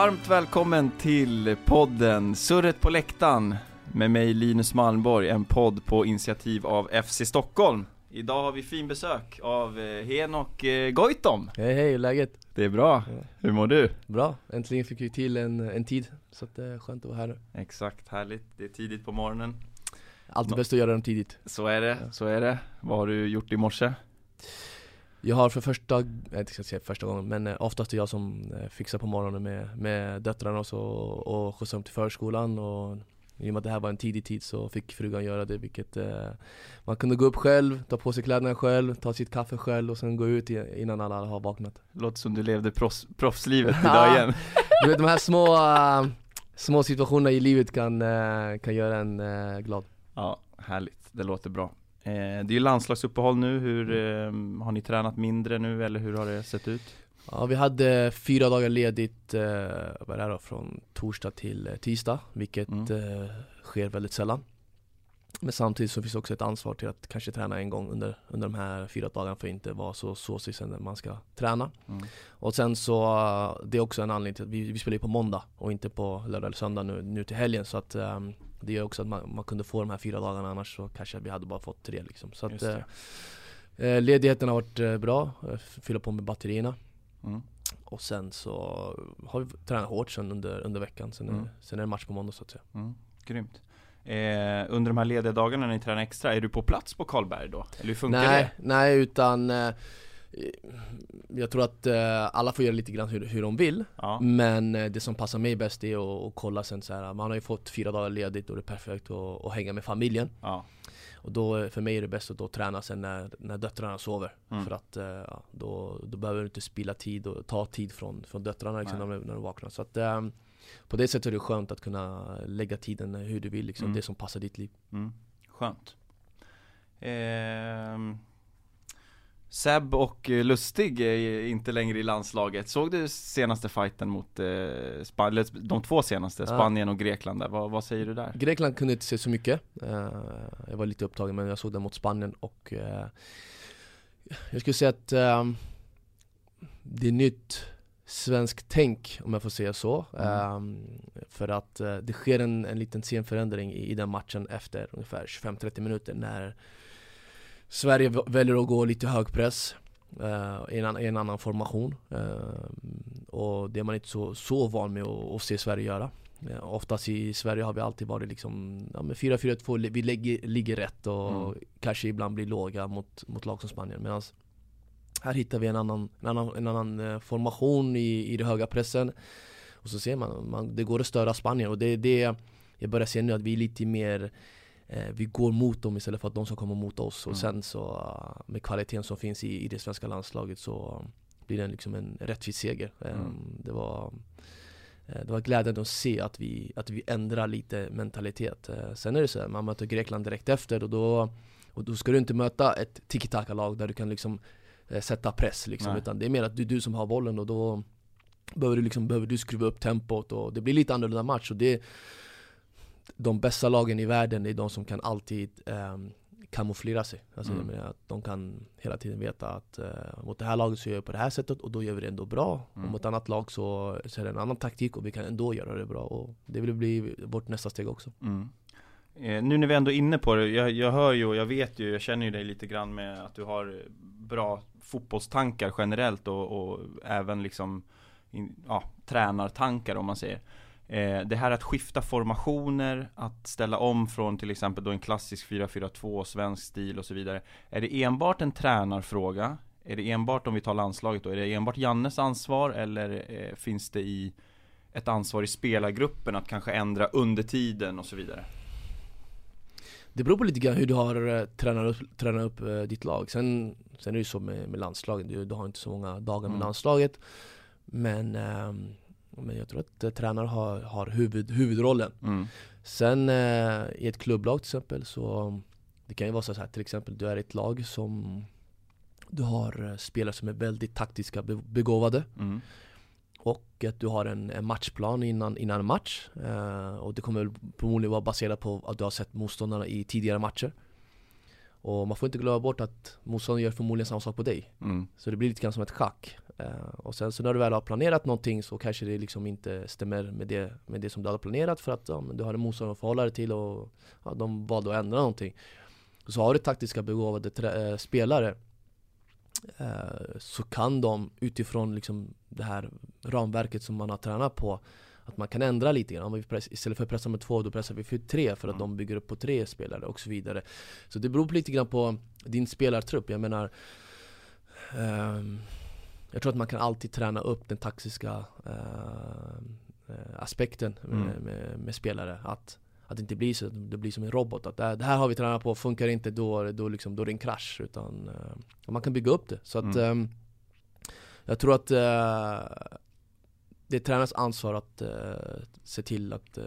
Varmt välkommen till podden Surret på läktaren med mig Linus Malmborg, en podd på initiativ av FC Stockholm. Idag har vi fin besök av eh, Henok eh, Goitom. Hej hej, läget? Det är bra. Hur mår du? Bra, äntligen fick vi till en, en tid Så att det är skönt att vara här nu Exakt, härligt. Det är tidigt på morgonen. Alltid bäst att göra dem tidigt Så är det, så är det. Vad har du gjort i morse? Jag har för första, jag ska säga första gången men eh, oftast är jag som eh, fixar på morgonen med, med döttrarna och så och skjutsar dem till förskolan och i och med att det här var en tidig tid så fick frugan göra det vilket eh, Man kunde gå upp själv, ta på sig kläderna själv, ta sitt kaffe själv och sen gå ut innan alla har vaknat Låter som du levde proffs, proffslivet idag igen. Du vet de här små, eh, små situationerna i livet kan, kan göra en glad Ja, härligt. Det låter bra. Eh, det är ju landslagsuppehåll nu. Hur, eh, har ni tränat mindre nu eller hur har det sett ut? Ja, vi hade fyra dagar ledigt, eh, vad är det då, från torsdag till eh, tisdag, vilket Mm. eh, sker väldigt sällan. Men samtidigt så finns också ett ansvar till att kanske träna en gång under, under de här fyra dagarna för att inte vara så såsig sen när man ska träna. Mm. Och sen så, det är också en anledning till att vi, vi spelar ju på måndag och inte på lördag eller söndag nu, nu till helgen så att ehm, det gör också att man, man kunde få de här fyra dagarna annars så kanske vi hade bara fått tre liksom. Så att eh, det. eh, ledigheten har varit eh, bra, eh, fylla på med batterierna. Mm. Och sen så har vi tränat hårt sen under, under veckan, sen, Mm. är, sen är det match på måndag så att säga Mm. Grymt. Eh, under de här lediga dagarna när ni tränar extra, är du på plats på Karlberg då? Eller hur funkar Nej, nej utan eh, Jag tror att eh, alla får göra lite grann hur, hur de vill? Ja. Men eh, det som passar mig bäst är att, att kolla sen så här. man har ju fått fyra dagar ledigt och det är perfekt att, att hänga med familjen ja. Och då, för mig är det bäst att då träna sen när, när döttrarna sover Mm. För att eh, då, då behöver du inte spilla tid och ta tid från, från döttrarna liksom, när, när de vaknar Så att eh, på det sättet är det skönt att kunna lägga tiden hur du vill, liksom, Mm. det som passar ditt liv Mm. Skönt. Ehm, Seb och eh, Lustig är inte längre i landslaget. Såg du senaste fighten mot eh, Span- eller de två senaste. Spanien och Grekland där? Vad, vad säger du där? Grekland kunde inte se så mycket eh, Jag var lite upptagen men jag såg den mot Spanien och eh, Jag skulle säga att Det är nytt svenskt tänk om jag får säga så Mm. eh, För att eh, det sker en, en liten scenförändring i, i den matchen efter ungefär 25-30 minuter när Sverige väljer att gå lite hög press eh, i, en, i en annan formation eh, Och det är man inte så, så van med att, att se Sverige göra. Ja, oftast i Sverige har vi alltid varit liksom, ja men 4-4-2, vi lägger, ligger rätt och Mm. kanske ibland blir låga mot, mot lag som Spanien. Medan här hittar vi en annan, en annan, en annan formation i, i den höga pressen. Och så ser man, man, det går att störa Spanien och det är det jag börjar se nu att vi är lite mer Vi går mot dem istället för att de ska komma mot oss och Mm. sen så eh, med kvaliteten som finns i, i det svenska landslaget så blir det liksom en rättvis seger Eh, Mm. Det var Eh, Det var glädjande att se att vi, att vi ändrar lite mentalitet Eh, Sen är det så här, man möter Grekland direkt efter och då Och då ska du inte möta ett tiki-taka-lag där du kan liksom eh, Sätta press liksom, Nej. utan det är mer att det är du som har bollen och då Behöver du liksom, behöver du skruva upp tempot och det blir lite annorlunda match och det De bästa lagen i världen är de som kan alltid ehm, kamouflera sig Alltså Mm. jag menar att de kan hela tiden veta att eh, mot det här laget så gör vi på det här sättet och då gör vi det ändå bra Mm. Och mot ett annat lag så, så är det en annan taktik och vi kan ändå göra det bra och det vill bli vårt nästa steg också Mm. Eh, nu när vi ändå är inne på det, jag, jag hör ju och jag vet ju, jag känner ju dig lite grann med att du har bra fotbollstankar generellt och, och även liksom in, ja, tränartankar om man säger. Eh, det här att skifta formationer, att ställa om från till exempel då en klassisk 4-4-2, svensk stil och så vidare. Är det enbart en tränarfråga? Är det enbart om vi tar landslaget då? Är det enbart Jannes ansvar eller eh, finns det i ett ansvar i spelargruppen att kanske ändra under tiden och så vidare? Det beror på lite grann hur du har eh, tränat upp, tränat upp ditt lag Sen, sen är det ju så med, med landslaget, du, du har inte så många dagar med Mm. landslaget Men, ehm, men jag tror att eh, tränare har, har huvud, huvudrollen Mm. Sen eh, i ett klubblag till exempel så Det kan ju vara så här till exempel, du är i ett lag som Du har eh, spelare som är väldigt taktiska be- begåvade Mm. Och att du har en, en matchplan innan, innan en match eh, Och det kommer förmodligen vara baserat på att du har sett motståndarna i tidigare matcher Och man får inte glömma bort att motståndaren gör förmodligen samma sak på dig. Mm. Så det blir lite grann som ett schack. Eh, Och sen så när du väl har planerat någonting så kanske det liksom inte stämmer med det, med det som du hade planerat För att ja, du har en motståndare att förhålla dig till och ja, de valde att ändra någonting. Så har du taktiska begåvade trä- eh, spelare eh, Så kan de utifrån liksom det här ramverket som man har tränat på att man kan ändra lite grann. Om vi press, istället för att pressa med två, då pressar vi för tre för att Mm. de bygger upp på tre spelare och så vidare. Så det beror lite grann på din spelartrupp. Jag menar ehm, Jag tror att man kan alltid träna upp den taktiska eh, aspekten med, Mm. med, med spelare. Att, att det inte blir så, det blir som en robot. Att det här, har vi tränat på, funkar inte då, då, liksom, då är det en krasch. Utan eh, man kan bygga upp det. Så att Mm. ehm, jag tror att eh, det är tränarens ansvar att eh, se till att uh,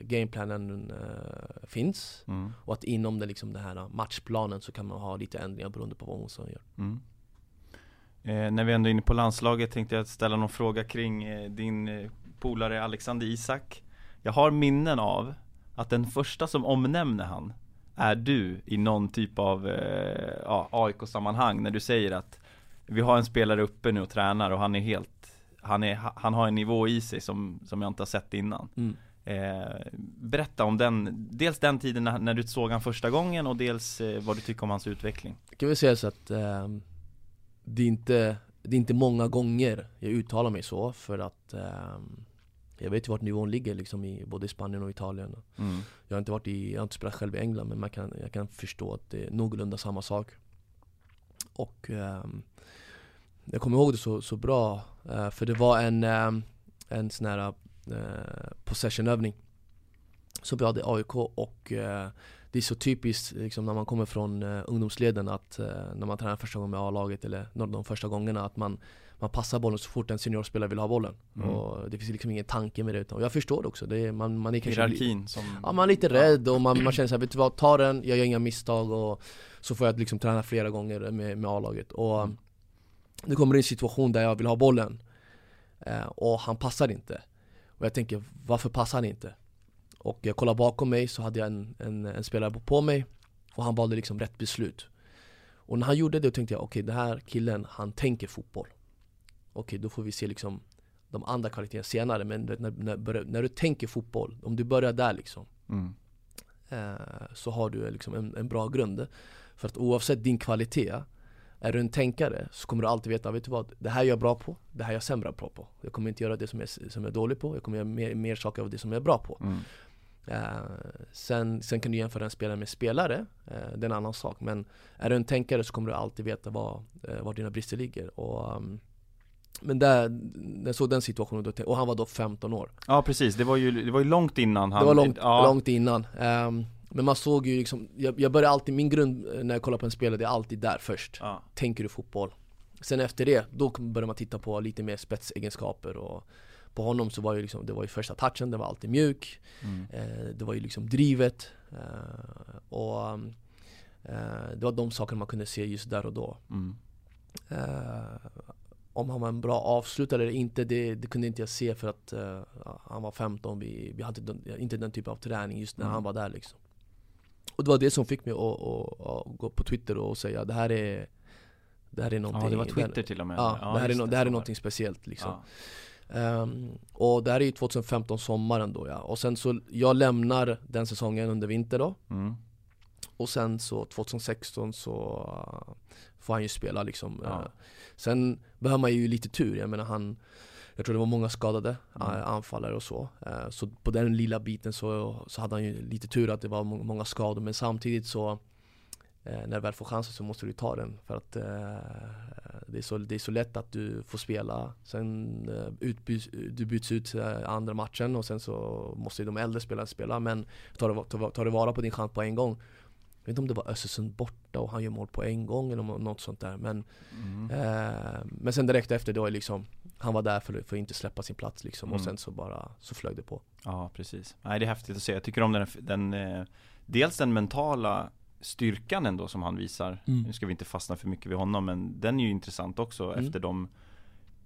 gameplanen eh, finns Mm. och att inom den, liksom, den här matchplanen så kan man ha lite ändringar beroende på vad motståndaren gör. Mm. Eh, när vi ändå är inne på landslaget tänkte jag ställa någon fråga kring eh, din eh, polare Alexander Isak. Jag har minnen av att den första som omnämner han är du i någon typ av eh, ja, AIK-sammanhang när du säger att vi har en spelare uppe nu och tränar och han är helt han, är, han har en nivå i sig som, som jag inte har sett innan. Mm. Eh, berätta om den, dels den tiden när, när du såg han första gången och dels eh, vad du tycker om hans utveckling. Jag kan väl säga så att ehm, det, är inte, det är inte många gånger jag uttalar mig så för att ehm, jag vet ju vart nivån ligger liksom i både Spanien och Italien. Mm. Jag har inte varit i, jag har inte spelat själv i England men man kan, jag kan förstå att det är någorlunda samma sak. Och ehm, jag kommer ihåg det så, så bra, eh, för det var en, ehm, en sån här eh, possessionövning som vi hade i AIK och eh, det är så typiskt liksom, när man kommer från eh, ungdomsleden att eh, när man tränar första gången med A-laget eller någon de första gångerna att man, man passar bollen så fort en seniorspelare vill ha bollen. Mm. Och det finns liksom ingen tanke med det utan, och jag förstår det också, det är, man, man är kanske Hierarkin som Ja man är lite rädd och man, man känner såhär, vet du vad, ta den, jag gör inga misstag och så får jag liksom träna flera gånger med, med A-laget och Mm. Det kommer en situation där jag vill ha bollen eh, och han passar inte och jag tänker, varför passar han inte? Och jag kollar bakom mig så hade jag en, en, en spelare på mig och han valde liksom rätt beslut och när han gjorde det tänkte jag, okej den här killen, han tänker fotboll Okej, då får vi se liksom de andra kvaliteterna senare men när, när, när, när du tänker fotboll, om du börjar där liksom mm. eh, så har du liksom en, en bra grund. För att oavsett din kvalitet, är du en tänkare så kommer du alltid veta, vet du vad? Det här är jag bra på, det här är jag sämre bra på. Jag kommer inte göra det som jag, som jag är dålig på, jag kommer göra mer, mer saker av det som jag är bra på. Mm. Eh, sen, sen kan du jämföra en spelare med spelare, eh, det är en annan sak. Men är du en tänkare så kommer du alltid veta var, eh, var dina brister ligger. Och, um, men där, jag såg den situationen, då, och han var då 15 år. Ja precis, det var ju, det var ju långt innan han Det var långt, ja, långt innan. Ehm, men man såg ju liksom, jag, jag börjar alltid, min grund eh, när jag kollar på en spelare, det är alltid där först. ja. Tänker du fotboll? Sen efter det, då börjar man titta på lite mer spetsegenskaper och på honom så var ju liksom, det var ju första touchen, den var alltid mjuk. Mm. Eh, det var ju liksom drivet. Eh, och eh, det var de sakerna man kunde se just där och då. Mm. Eh, om han var en bra avslutare eller inte, det, det kunde inte jag se för att eh, han var 15, vi, vi hade den, inte den typen av träning just när Mm. han var där liksom. Och det var det som fick mig att, att, att gå på Twitter och säga det här är Det här är någonting Ja det var Twitter här, till och med Ja, det här är, no, det här är någonting speciellt liksom. Ja. Ehm, och det här är ju 2015 sommaren då ja, och sen så, jag lämnar den säsongen under vinter då Mm. Och sen så 2016 så uh, får han ju spela liksom Ja. Eh, Sen behöver man ju lite tur, jag menar han Jag tror det var många skadade Mm. eh, anfallare och så. Eh, Så på den lilla biten så, så hade han ju lite tur att det var må- många skador. Men samtidigt så eh, När du väl får chansen så måste du ta den. För att det, är så, det är så lätt att du får spela. Sen utbyts, du byts ut andra matchen och sen så måste de äldre spelarna spela. Men tar du, tar, tar du vara på din chans på en gång. Jag vet inte om det var Östersund borta och han gör mål på en gång eller något sånt där men, Mm. eh, men sen direkt efter då är liksom Han var där för, för att inte släppa sin plats liksom och Mm. sen så bara så flög det på Ja precis, nej det är häftigt att se, jag tycker om den, den eh, Dels den mentala styrkan ändå som han visar Mm. Nu ska vi inte fastna för mycket vid honom men den är ju intressant också Mm. efter de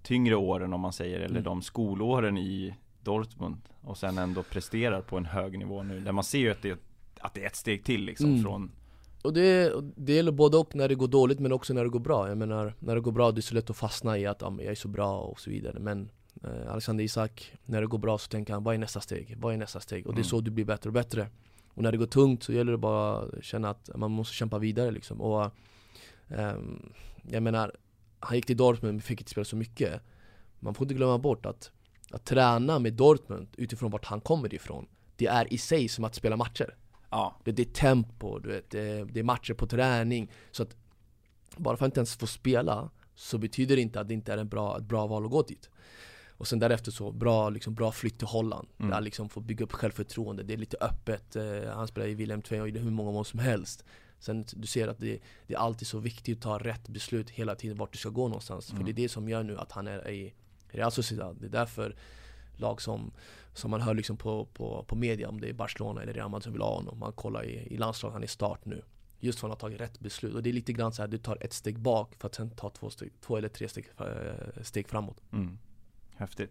Tyngre åren om man säger, eller Mm. de skolåren i Dortmund Och sen ändå presterar på en hög nivå nu, där man ser ju att det, att det är ett steg till liksom Mm. från och det, det gäller både och när det går dåligt men också när det går bra Jag menar, när det går bra det är så lätt att fastna i att ja, jag är så bra och så vidare Men eh, Alexander Isak, när det går bra så tänker han vad är nästa steg? Vad är nästa steg? Och det är Mm. så du blir bättre och bättre Och när det går tungt så gäller det bara att känna att man måste kämpa vidare liksom och ehm, Jag menar, han gick till Dortmund men fick inte spela så mycket Man får inte glömma bort att att träna med Dortmund utifrån vart han kommer ifrån Det är i sig som att spela matcher Ja, det, det är tempo, du vet, det, det är matcher på träning. Så att bara för att inte ens få spela Så betyder det inte att det inte är en bra, ett bra val att gå dit. Och sen därefter så, bra, liksom, bra flytt till Holland. Mm. Där liksom får bygga upp självförtroende, det är lite öppet eh, Han spelar i Wilhelm II och hur många mål som helst. Sen du ser att det, det är alltid så viktigt att ta rätt beslut hela tiden vart du ska gå någonstans. Mm. För det är det som gör nu att han är i Real Sociedad. Det är därför lag som som man hör liksom på, på, på media om det är Barcelona eller Real Madrid som vill ha honom Man kollar i, i landslaget, han är start nu Just för att han har tagit rätt beslut och det är lite grann så här du tar ett steg bak för att sen ta två, steg, två eller tre steg, eh, steg framåt mm. häftigt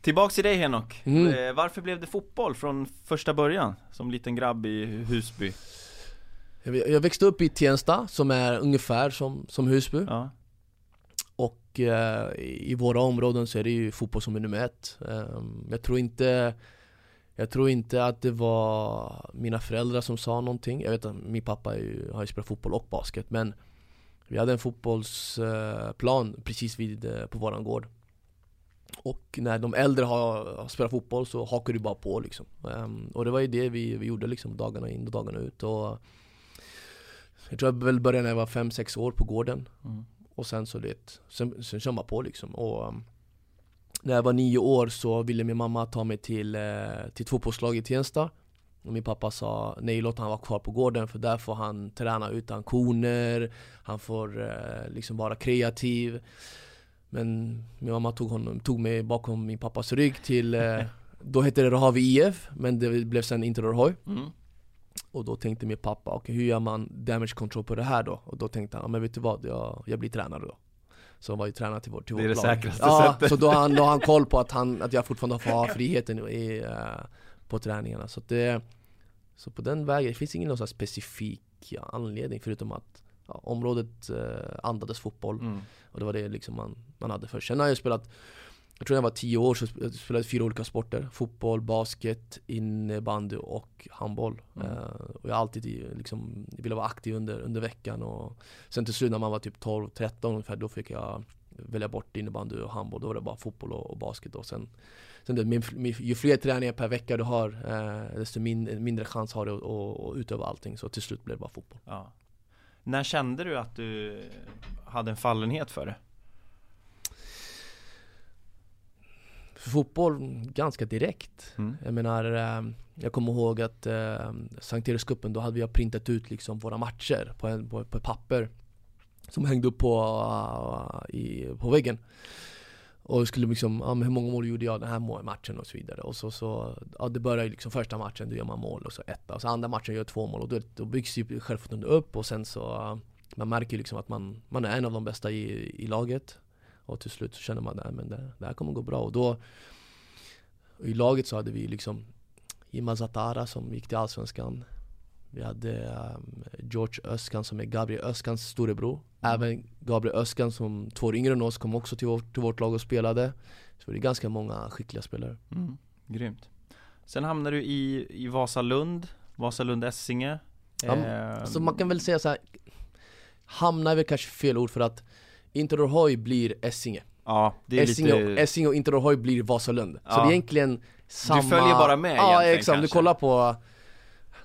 Tillbaks till dig Henok, Mm. eh, varför blev det fotboll från första början? Som liten grabb i Husby? jag, jag växte upp i Tensta som är ungefär som, som Husby Ja, och eh, i våra områden så är det ju fotboll som är nummer ett. Ehm, jag tror inte Jag tror inte att det var mina föräldrar som sa någonting. Jag vet att min pappa ju, har ju spelat fotboll och basket men Vi hade en fotbollsplan eh, precis vid, eh, på våran gård. Och när de äldre har, har spelat fotboll så hakar du bara på liksom. Ehm, och det var ju det vi, vi gjorde liksom dagarna in och dagarna ut. Och Jag tror jag väl började när jag var 5-6 år på gården. Mm och sen så det, sen, sen kör man på liksom. Och um, När jag var nio år så ville min mamma ta mig till, eh, till ett fotbollslag i Tensta. Och min pappa sa nej låt han vara kvar på gården för där får han träna utan koner. Han får eh, liksom vara kreativ. Men min mamma tog, honom, tog mig bakom min pappas rygg till eh, Då hette det Rahavi IF men det blev sen Inter Rohoj Mm. Och då tänkte min pappa, okej hur gör man damage control på det här då? Och då tänkte han, ja, men vet du vad? Jag, jag blir tränare då Så han var ju tränare till, vår, till Det är vårt det lag säkraste Ja, sättet. så då har han, då han koll på att, han, att jag fortfarande får ha friheten i, eh, på träningarna Så det, så på den vägen, det finns ingen någon specifik anledning förutom att ja, området eh, andades fotboll Mm. och det var det liksom man, man hade först Sen har jag spelat jag tror när jag var tio år så spelade jag fyra olika sporter Fotboll, basket, innebandy och handboll Mm. eh, Och jag har alltid liksom, ville vara aktiv under, under veckan och Sen till slut när man var typ 12-13 ungefär då fick jag välja bort innebandy och handboll Då var det bara fotboll och, och basket och sen Sen det, min, min, ju fler träningar per vecka du har eh, desto min, mindre chans har du att, att, att utöva allting Så till slut blev det bara fotboll Ja. När kände du att du hade en fallenhet för det? Fotboll, ganska direkt. Mm. Jag menar, eh, jag kommer ihåg att eh, Sankt Erikscupen, då hade vi printat ut liksom våra matcher på, en, på, på papper Som hängde upp på, eh, i, på väggen. Och skulle liksom, ja, men hur många mål gjorde jag den här matchen och så vidare. Och så, så ja det börjar ju liksom första matchen, då gör man mål och så etta. Och så andra matchen gör två mål. Och då, då byggs ju självförtroendet upp och sen så eh, Man märker ju liksom att man, man är en av de bästa i, i laget Och till slut så känner man, men det, det här kommer gå bra. Och då och I laget så hade vi liksom Jima Zatara som gick till Allsvenskan. Vi hade um, George Öskan som är Gabriel Öskans storebror. Även Gabriel Öskan som två år yngre än oss kom också till vårt, till vårt lag och spelade. Så det är ganska många skickliga spelare. Mm. Grymt. Sen hamnade du i, i Vasalund, Vasalund Essinge. Ja, Eh, Så man kan väl säga så här. Hamna är väl kanske fel ord för att Interrohoj blir Essinge. Ja, det är Essinge, lite och, Essinge och Interrohoj blir Vasalund. Så Ja. det är egentligen samma följer bara med Ja exakt, du kanske. kollar på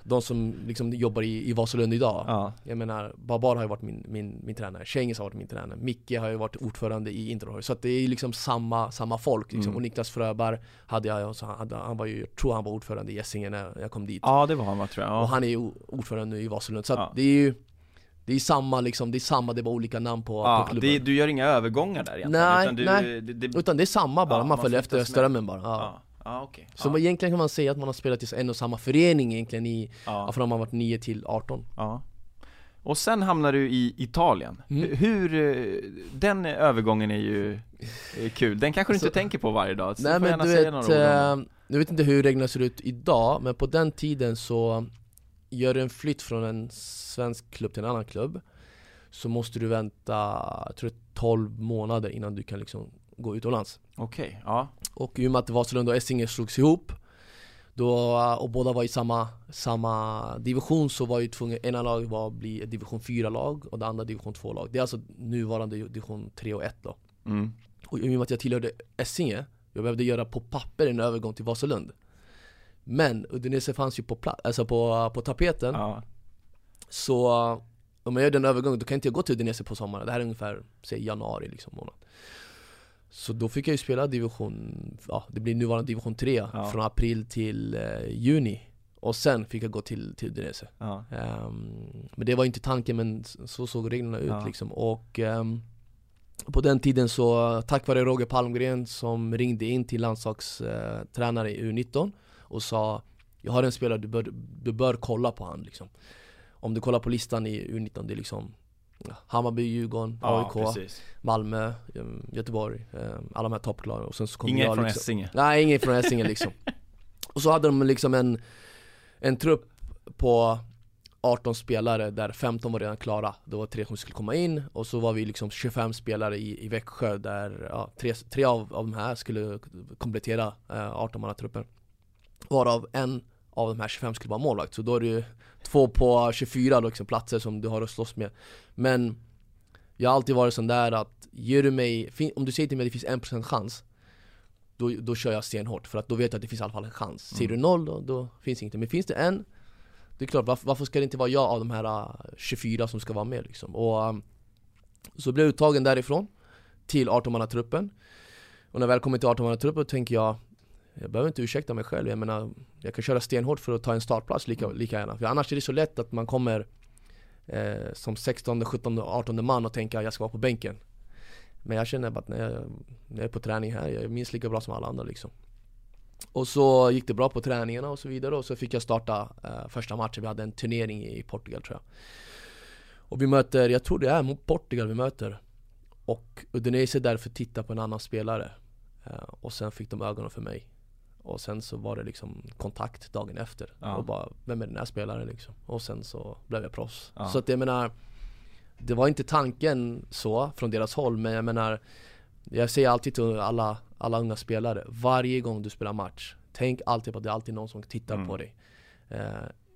de som liksom jobbar i, i Vasalund idag. Ja, Jag menar, Babar har ju varit min, min, min tränare, Cengiz har varit min tränare, Micke har ju varit ordförande i Interhoj Så att det är liksom samma, samma folk liksom. Mm. Och Niklas Fröberg hade jag, och så hade, han var ju, jag tror han var ordförande i Essingen när jag kom dit. Ja det var han va tror jag. Och ja. han är ju ordförande nu i Vasalund, så att det är ju Det är samma liksom, det är samma, det är bara olika namn på, på ja, klubben det, Du gör inga övergångar där egentligen? Nej, utan du, nej. Det, det, Utan det är samma bara, Ja, man man följer efter strömmen bara ja. ja okej Så ja, egentligen kan man säga att man har spelat i en och samma förening egentligen i, ja, från man varit 9 till 18 ja. Och sen hamnar du i Italien Mm. Hur- eh, den övergången är ju är kul, den kanske du Alltså- inte tänker på varje dag, så Nej men du vet, eh, jag vet inte hur reglerna ser ut idag, men på den tiden så gör du en flytt från en svensk klubb till en annan klubb Så måste du vänta, jag tror 12 månader innan du kan liksom gå utomlands Okej, ja. Och i och med att Vasalund och Essinge slogs ihop då, och båda var i samma, samma division så var ju tvungen, ena laget var att bli ett division 4-lag och det andra division 2-lag Det är alltså nuvarande division 3 och 1 då Mm. Och i och med att jag tillhörde Essinge, jag behövde göra på papper en övergång till Vasalund Men Udinese fanns ju på, pla- alltså på, på tapeten Ja. Så om jag gör den övergången, då kan inte jag gå till Udinese på sommaren Det här är ungefär, säg januari liksom månad Så då fick jag ju spela division, ja det blir nuvarande division 3 Ja. Från april till eh, juni Och sen fick jag gå till, till Udinese Ja. Ehm, Men det var inte tanken men så såg reglerna ut Ja. liksom och ehm, På den tiden så, tack vare Roger Palmgren som ringde in till landslagstränare i U19 Och sa Jag har en spelare, du bör, du bör kolla på han liksom Om du kollar på listan i U19, det är liksom Hammarby, Djurgården, Ja, AIK, precis. Malmö, ehm, Göteborg, ehm, alla de här toppklagarna och sen så kom Ingen jag från liksom, Essinge. Nej, ingen från Essingen liksom Och så hade de liksom en, en trupp på 18 spelare där 15 var redan klara Det var tre som skulle komma in och så var vi liksom 25 spelare i, i Växjö där ja, tre, tre av, av de här skulle komplettera eh, 18-mannatruppen Varav en av de här 25 skulle vara målvakt. Så då är det ju två på 24 liksom, platser som du har att slåss med. Men jag har alltid varit sån där att ger du mig, om du säger till mig att det finns 1% chans då, då kör jag stenhårt. För att då vet jag att det finns i alla fall en chans. Säger du noll då, då finns inget Men finns det en Det är klart, varför, varför ska det inte vara jag av de här äh, 24 som ska vara med liksom? Och ähm, så blev jag uttagen därifrån Till 18-mannatruppen Och när jag väl kommer till 18-mannatruppen tänker jag Jag behöver inte ursäkta mig själv, jag menar Jag kan köra stenhårt för att ta en startplats lika, lika gärna. För annars är det så lätt att man kommer eh, Som 16, 17, 18 man och tänker att jag ska vara på bänken. Men jag känner bara att när jag, när jag är på träning här, jag är minst lika bra som alla andra liksom. Och så gick det bra på träningarna och så vidare och så fick jag starta eh, första matchen, vi hade en turnering i Portugal tror jag. Och vi möter, jag tror det är mot Portugal vi möter. Och Udinese därför tittar på en annan spelare. Eh, Och sen fick de ögonen för mig Och sen så var det liksom kontakt dagen efter Ja. Och bara, vem är den här spelaren liksom? Och sen så blev jag proffs Ja. Så att jag menar Det var inte tanken så från deras håll men jag menar Jag säger alltid till alla, alla unga spelare Varje gång du spelar match Tänk alltid på att det är alltid någon som tittar Mm. på dig eh,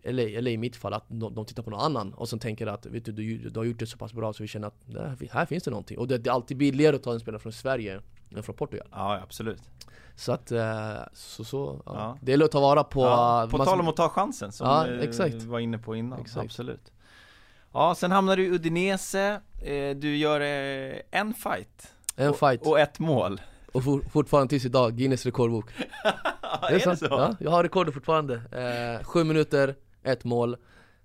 eller, eller i mitt fall att de, de tittar på någon annan och sen tänker att vet du, du, du har gjort det så pass bra så vi känner att här, finns det någonting Och det, det är alltid billigare att ta en spelare från Sverige från Portugal Ja, absolut. Så att, eh, så, så ja. Ja. Det gäller att ta vara på ja, på man- tal om att ta chansen som Ja, du var inne på innan, Exakt. absolut Ja, sen hamnar du i Udinese, eh, du gör eh, en fight En fight, och, och ett mål och for, fortfarande tills idag, Guinness rekordbok är det så? Ja, jag har rekordet fortfarande. Eh, sju minuter, ett mål.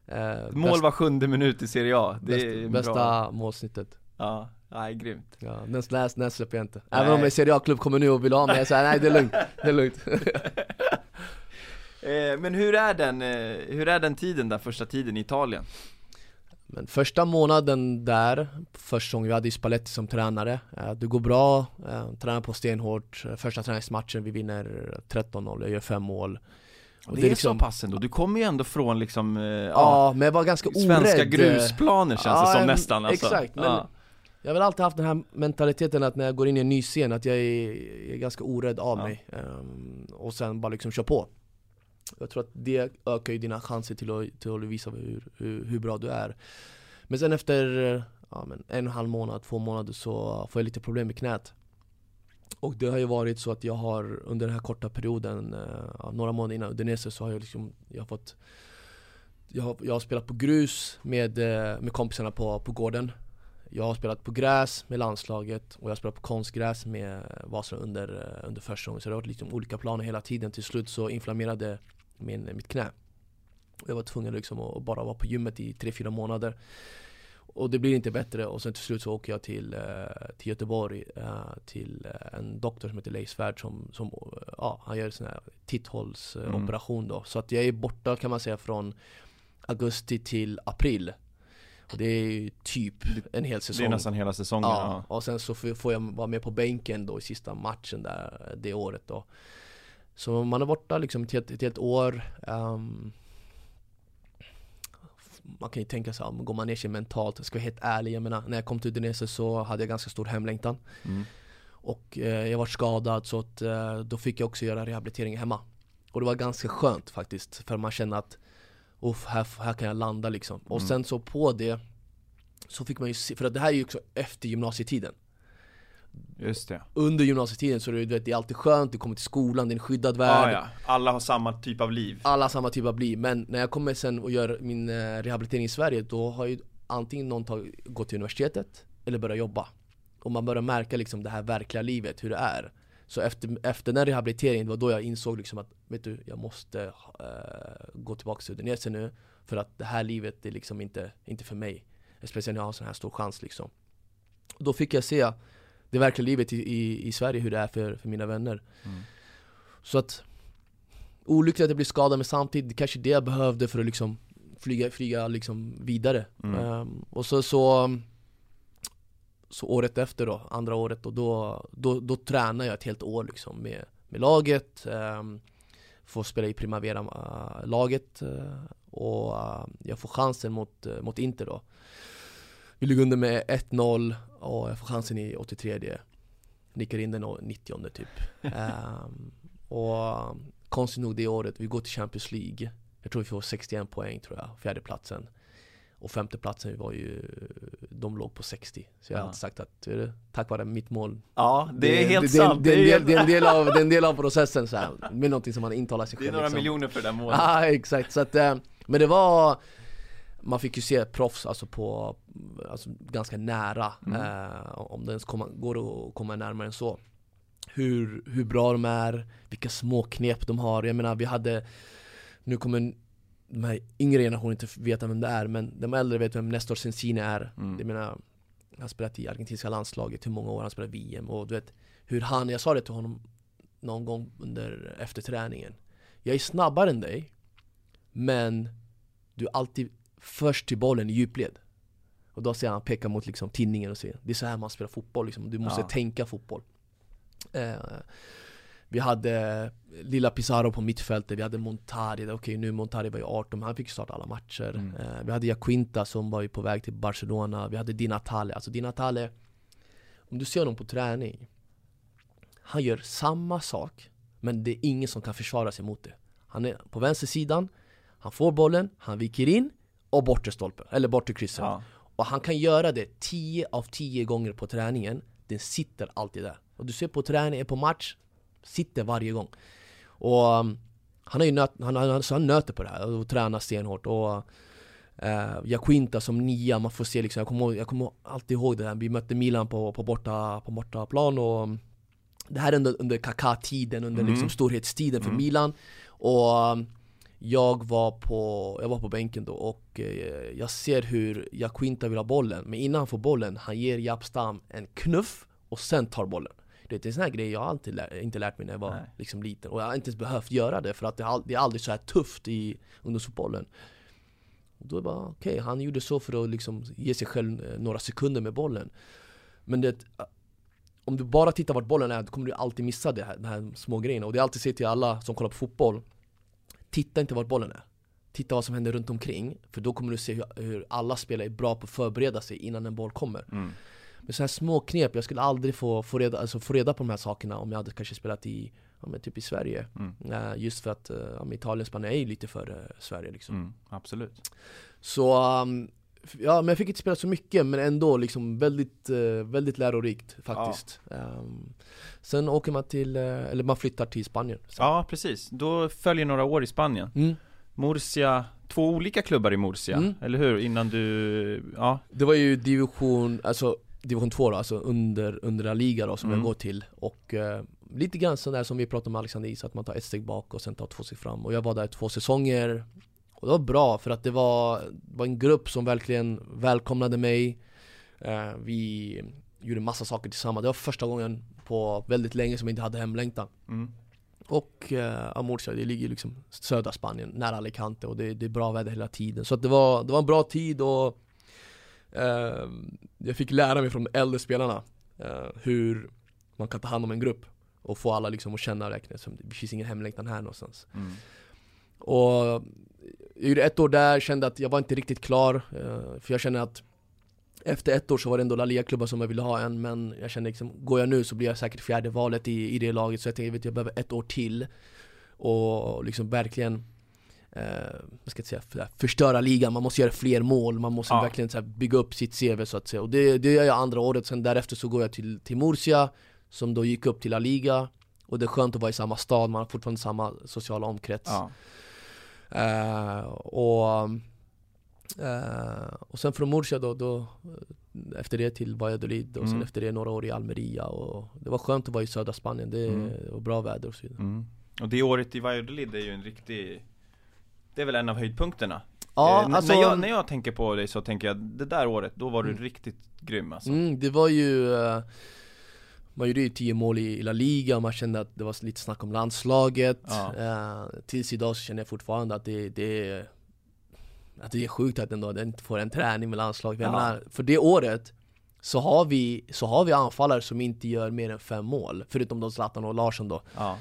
Eh, Mål bäst- var sjunde minut i Serie A, det bäst, är bästa målsnittet. Ja, nej, grymt Ja, den, den, den släpper jag inte. Nej. Även om en Serie A-klubb kommer nu och vill ha mig, jag säger nej det är lugnt, det är lugnt. eh, Men hur är den, eh, hur är den tiden där, första tiden i Italien? Men första månaden där, första säsongen, vi hade ju Spalletti som tränare. Eh, det går bra, tränar på stenhårt. Första träningsmatchen, vi vinner 13-0, jag gör fem mål. Och det, är så pass ändå, du kommer ju ändå från liksom, ja, Ja, men jag var ganska orädd. svenska grusplaner känns det Ja, som men- nästan alltså. exakt, men- ja. Jag har väl alltid haft den här mentaliteten att när jag går in i en ny scen att jag är, är ganska orädd av Ja. mig. Ehm, Och sen bara liksom kör på. Jag tror att det ökar ju dina chanser till att, till att visa hur, hur, hur bra du är. Men sen efter ja, men en och en halv månad, två månader så får jag lite problem med knät. Och det har ju varit så att jag har under den här korta perioden, eh, några månader innan Udinese så har jag liksom, jag har fått jag har, jag har spelat på grus med, eh, med kompisarna på, på gården jag har spelat på gräs med landslaget och jag har spelat på konstgräs med Vasa under, eh, under försäsongen Så det har varit liksom olika planer hela tiden. Till slut så inflammerade min, mitt knä. Jag var tvungen liksom att bara vara på gymmet i 3-4 månader. Och det blir inte bättre. Och sen till slut så åker jag till, eh, till Göteborg eh, Till en doktor som heter Leif Svärd som, som ja, han gör en sån här titthålsoperation då. Så att jag är borta kan man säga från augusti till april det är ju typ en hel Det säsong är nästan hela säsongen, Ja, ja. och sen så får jag vara med på bänken då i sista matchen där det året då Så man är borta liksom ett helt, ett helt år ehm, man kan ju tänka sig, går man ner sig mentalt? Jag ska vara helt ärlig, jag menar när jag kom till Udinese så hade jag ganska stor hemlängtan Mm. Och eh, jag var skadad så att, eh, då fick jag också göra rehabilitering hemma Och det var ganska skönt faktiskt, för man kände att Uff, här, här kan jag landa liksom Och Mm. sen så på det Så fick man ju se, för att det här är ju också efter gymnasietiden Just det. Under gymnasietiden så är det, du vet, det är alltid skönt, du kommer till skolan, det är en skyddad värld ja. Alla har samma typ av liv. Alla har samma typ av liv, men när jag kommer sen och gör min eh, rehabilitering i Sverige Då har ju antingen någon tag, gått till universitetet eller börjat jobba Och man börjar märka liksom det här verkliga livet, hur det är Så efter, efter den rehabiliteringen, det var då jag insåg liksom att Vet du, jag måste eh, gå tillbaka till Udinese nu. För att det här livet är liksom inte, inte för mig. Speciellt när jag har sån här stor chans liksom. Och Då fick jag se det verkliga livet i, i, i Sverige, hur det är för, för mina vänner. Mm. Så att Olyckligt att jag blev skadad men samtidigt kanske det jag behövde för att liksom flyga, flyga liksom vidare. Mm. Ehm, Och så, så Så året efter då, andra året och då, då, då tränar jag ett helt år liksom med, med laget um, Får spela i Primavera-laget eh, och eh, jag får chansen mot, eh, mot Inter då. Vi ligger under med 1-0 och jag får chansen i 83 Nickar in den och 90 typ. Ehm, Och konstigt nog det året, vi går till Champions League. Jag tror vi får 61 poäng tror jag, fjärde platsen. Och femte platsen var ju, de låg på 60 Så jag har alltid sagt att, vet du, tack vare mitt mål Ja, det är helt det, sant. Det, det, är det, det, är en del av, det är en del av processen så här, med någonting som man intalar sig det är själv några liksom. miljoner för det målet. Ja exakt, så att, eh, men det var Man fick ju se proffs alltså på, alltså ganska nära Mm. eh, Om det ens komma, går att komma närmare än så hur, hur bra de är, vilka små knep de har Jag menar vi hade Nu kommer de här yngre generationen inte veta vem det är Men de äldre vet vem Nestor Sensini är Mm. Jag menar Han har spelat i argentinska landslaget, hur många år han spelat VM och du vet Hur han, jag sa det till honom Någon gång under, efter träningen Jag är snabbare än dig Men Du är alltid först till bollen i djupled Och då säger han, pekar mot liksom tinningen och säger Det är så här man spelar fotboll liksom, du måste Ja. tänka fotboll eh, Vi hade Lilla Pizarro på mittfältet, vi hade Montari, okej nu Montari var ju 18 men han fick starta alla matcher. Mm. eh, Vi hade Jaquinta som var ju på väg till Barcelona, vi hade Di Natale, alltså Di Natale Om du ser honom på träning Han gör samma sak Men det är ingen som kan försvara sig mot det. Han är på vänstersidan Han får bollen, han viker in och bortre stolpen, eller bortre krysset. Ja. och han kan göra det 10 av 10 gånger på träningen. Den sitter alltid där. Och du ser på träning, på match Sitter varje gång Och um, han, har ju nöt, han, han, så han nöter på det här och tränar stenhårt och uh, Jaquinta som nia, man får se liksom Jag kommer, jag kommer alltid ihåg det här, vi mötte Milan på, på, borta, på bortaplan och um, Det här är under, under Kaká-tiden, under Mm. liksom storhetstiden för Mm. Milan Och um, jag var på, jag var på bänken då och eh, jag ser hur Jaquinta vill ha bollen Men innan han får bollen, han ger Japstam en knuff och sen tar bollen Det är en sån här grej jag alltid lär, inte lärt mig när jag var Nej. liksom liten. Och jag har inte ens behövt göra det för att det, är aldrig så här tufft i ungdomsfotbollen. Och då är det bara, okej, han gjorde så för att liksom ge sig själv eh, några sekunder med bollen. Men det om du bara tittar vart bollen är, då kommer du alltid missa det här, de här små grejerna. Och det är alltid säger till alla som kollar på fotboll Titta inte vart bollen är. Titta vad som händer runt omkring För då kommer du se hur, hur alla spelare är bra på att förbereda sig innan en boll kommer. Mm. Så här små knep, jag skulle aldrig få, få, reda, alltså få reda på de här sakerna om jag hade kanske spelat i, ja, typ i Sverige Mm. Eh, Just för att uh, ja, Italien och Spanien är ju lite före Sverige liksom Mm. Absolut. Så, um, ja men jag fick inte spela så mycket men ändå liksom väldigt, eh, väldigt lärorikt faktiskt Ehm, Sen åker man till, eh, eller man flyttar till Spanien sen. Ja, precis. Då följer några år i Spanien. Mm. Murcia, två olika klubbar i Murcia, Mm. eller hur? Innan du, ja, Det var ju division, alltså division 2 då, alltså under, under La Liga då som Mm. jag går till. Och eh, lite grann sådär som vi pratade om Alexander Is, att man tar ett steg bak och sen tar två steg fram. Och jag var där två säsonger. Och det var bra för att det var, var en grupp som verkligen välkomnade mig. Eh, Vi gjorde massa saker tillsammans, det var första gången på väldigt länge som jag inte hade hemlängtan. Mm. och eh, Amurcia, det ligger liksom södra Spanien, nära Alicante. Och det, det är bra väder hela tiden. Så att det, var, det var en bra tid och eh, jag fick lära mig från de äldre spelarna eh, hur man kan ta hand om en grupp och få alla liksom att känna räkna som det finns ingen hemlängtan här någonstans. Mm. Och jag gjorde ett år där, kände att jag var inte riktigt klar, eh, för jag känner att efter ett år så var det ändå La Liga-klubbar som jag ville ha en, men jag kände liksom, går jag nu så blir jag säkert fjärde valet i, i det laget, så jag tänkte att jag behöver ett år till. Och liksom verkligen eh, vad ska jag säga, förstöra ligan, man måste göra fler mål, man måste ja. verkligen här, bygga upp sitt CV så att säga. Och det, det gör jag andra året, sen därefter så går jag till, till Murcia, som då gick upp till La Liga, och det är skönt att vara i samma stad, man har fortfarande samma sociala omkrets. Ja. Uh, och, uh, och sen från Murcia då, då, efter det till Valladolid och mm. sen efter det några år i Almeria och det var skönt att vara i södra Spanien, det mm. och bra väder och så vidare. Mm. Och det året i Valladolid är ju en riktig Det är väl en av höjdpunkterna? Ja, eh, alltså, när, jag, när jag tänker på dig så tänker jag, det där året, då var du mm. riktigt grym alltså. Mm, det var ju uh, man gjorde ju 10 mål i, La Liga, man kände att det var lite snack om landslaget ja. uh, Tills idag så känner jag fortfarande att det, det, att det är sjukt att ändå inte får en träning med landslaget ja. menar, För det året så har, vi, så har vi anfallare som inte gör mer än fem mål Förutom då Zlatan och Larsson då ja.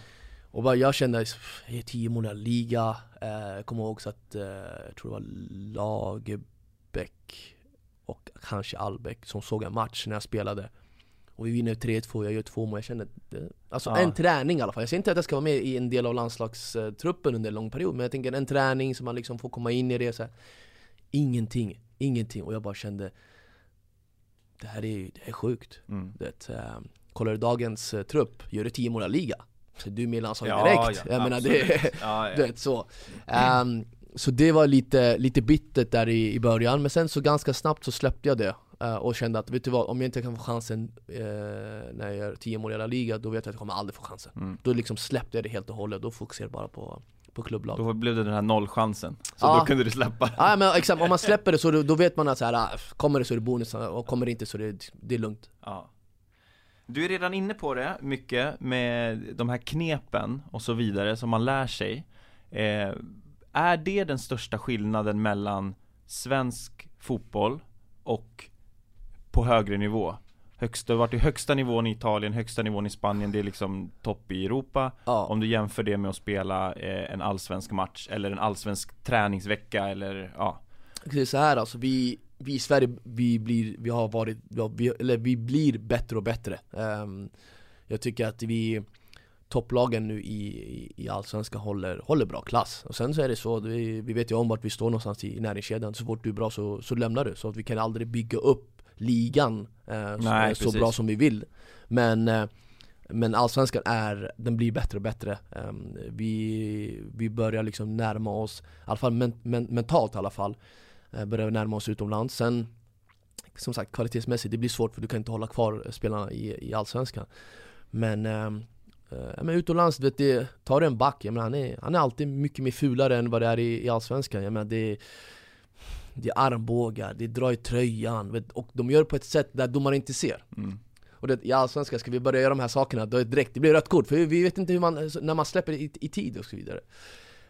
Och bara jag kände, jag är 10 mål i liga. Eh, kommer ihåg så att, eh, jag tror det var Lagerbäck och kanske Albeck som såg en match när jag spelade. Och vi vinner 3-2, jag gör två mål, jag känner Alltså ja. en träning i alla fall, jag säger inte att jag ska vara med i en del av landslagstruppen under en lång period Men jag tänker en träning så man liksom får komma in i det så här. Ingenting, ingenting. Och jag bara kände Det här är, det är sjukt. Mm. det, äh, Kollar du dagens uh, trupp, gör du 10 mål liga Du är med i landslaget ja, direkt, ja, jag menar det, ja, du vet så um, Så det var lite, lite bittert där i, i början, men sen så ganska snabbt så släppte jag det Uh, och kände att, vet du vad, om jag inte kan få chansen uh, när jag gör 10 mål i alla liga, då vet jag att jag kommer aldrig få chansen. Mm. Då liksom släppte jag det helt och hållet, då fokuserade jag bara på, på klubblag. Då blev det den här nollchansen, så ja. då kunde du släppa Ja men exakt, om man släpper det så då, då vet man att så här, ah, kommer det så är det bonus, och kommer det inte så det, det är lugnt. Ja. Du är redan inne på det mycket med de här knepen och så vidare som man lär sig. Eh, är det den största skillnaden mellan svensk fotboll och på högre nivå. Högst, du har varit i högsta nivån i Italien, högsta nivån i Spanien, det är liksom topp i Europa. Ja. Om du jämför det med att spela eh, en allsvensk match eller en allsvensk träningsvecka eller ja. Det är så här alltså, vi, vi i Sverige, vi blir, vi har varit, vi, eller vi blir bättre och bättre. Um, jag tycker att vi topplagen nu i, i, i Allsvenskan håller, håller bra klass. Och sen så är det så, vi, vi vet ju om vart vi står någonstans i, i näringskedjan. Så fort du är bra så, så lämnar du. Så att vi kan aldrig bygga upp ligan eh, Nej, så bra som vi vill. Men eh, men allsvenskan är, den blir bättre och bättre. Um, vi, vi börjar liksom närma oss, i alla fall men, men, mentalt i alla fall, uh, börjar vi närma oss utomlands. Sen, som sagt kvalitetsmässigt, det blir svårt för du kan inte hålla kvar spelarna i, i allsvenskan. Men, um, uh, men utomlands, vet du, tar du en back, jag menar, han, är, han är alltid mycket mer fulare än vad det är i, i allsvenskan. Jag menar, det det är armbågar, det är dra i tröjan vet, och de gör det på ett sätt där domaren inte ser. Mm. Och det, i Allsvenskan, ska vi börja göra de här sakerna, då är det direkt, det blir rött kort för vi vet inte hur man, när man släpper i, i tid och så vidare.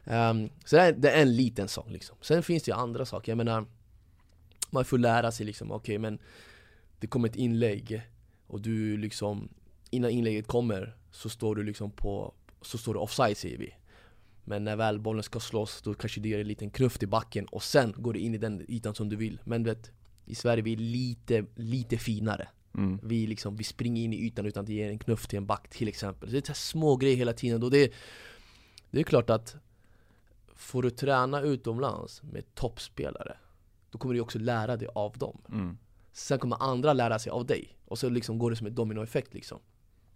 Um, så det är, det är, en liten sak liksom. Sen finns det ju andra saker, jag menar Man får lära sig liksom, okej okay, men Det kommer ett inlägg och du liksom Innan inlägget kommer så står du liksom på Så står det offside säger vi men när väl bollen ska slås, då kanske det gör en liten knuff i backen och sen går du in i den ytan som du vill. Men vet, i Sverige vi är lite, lite finare. Mm. Vi, liksom, vi springer in i ytan utan att ge en knuff till en back till exempel. Det är små grejer hela tiden. Och det, det är klart att får du träna utomlands med toppspelare, då kommer du också lära dig av dem. Mm. Sen kommer andra lära sig av dig. Och så liksom går det som en dominoeffekt liksom.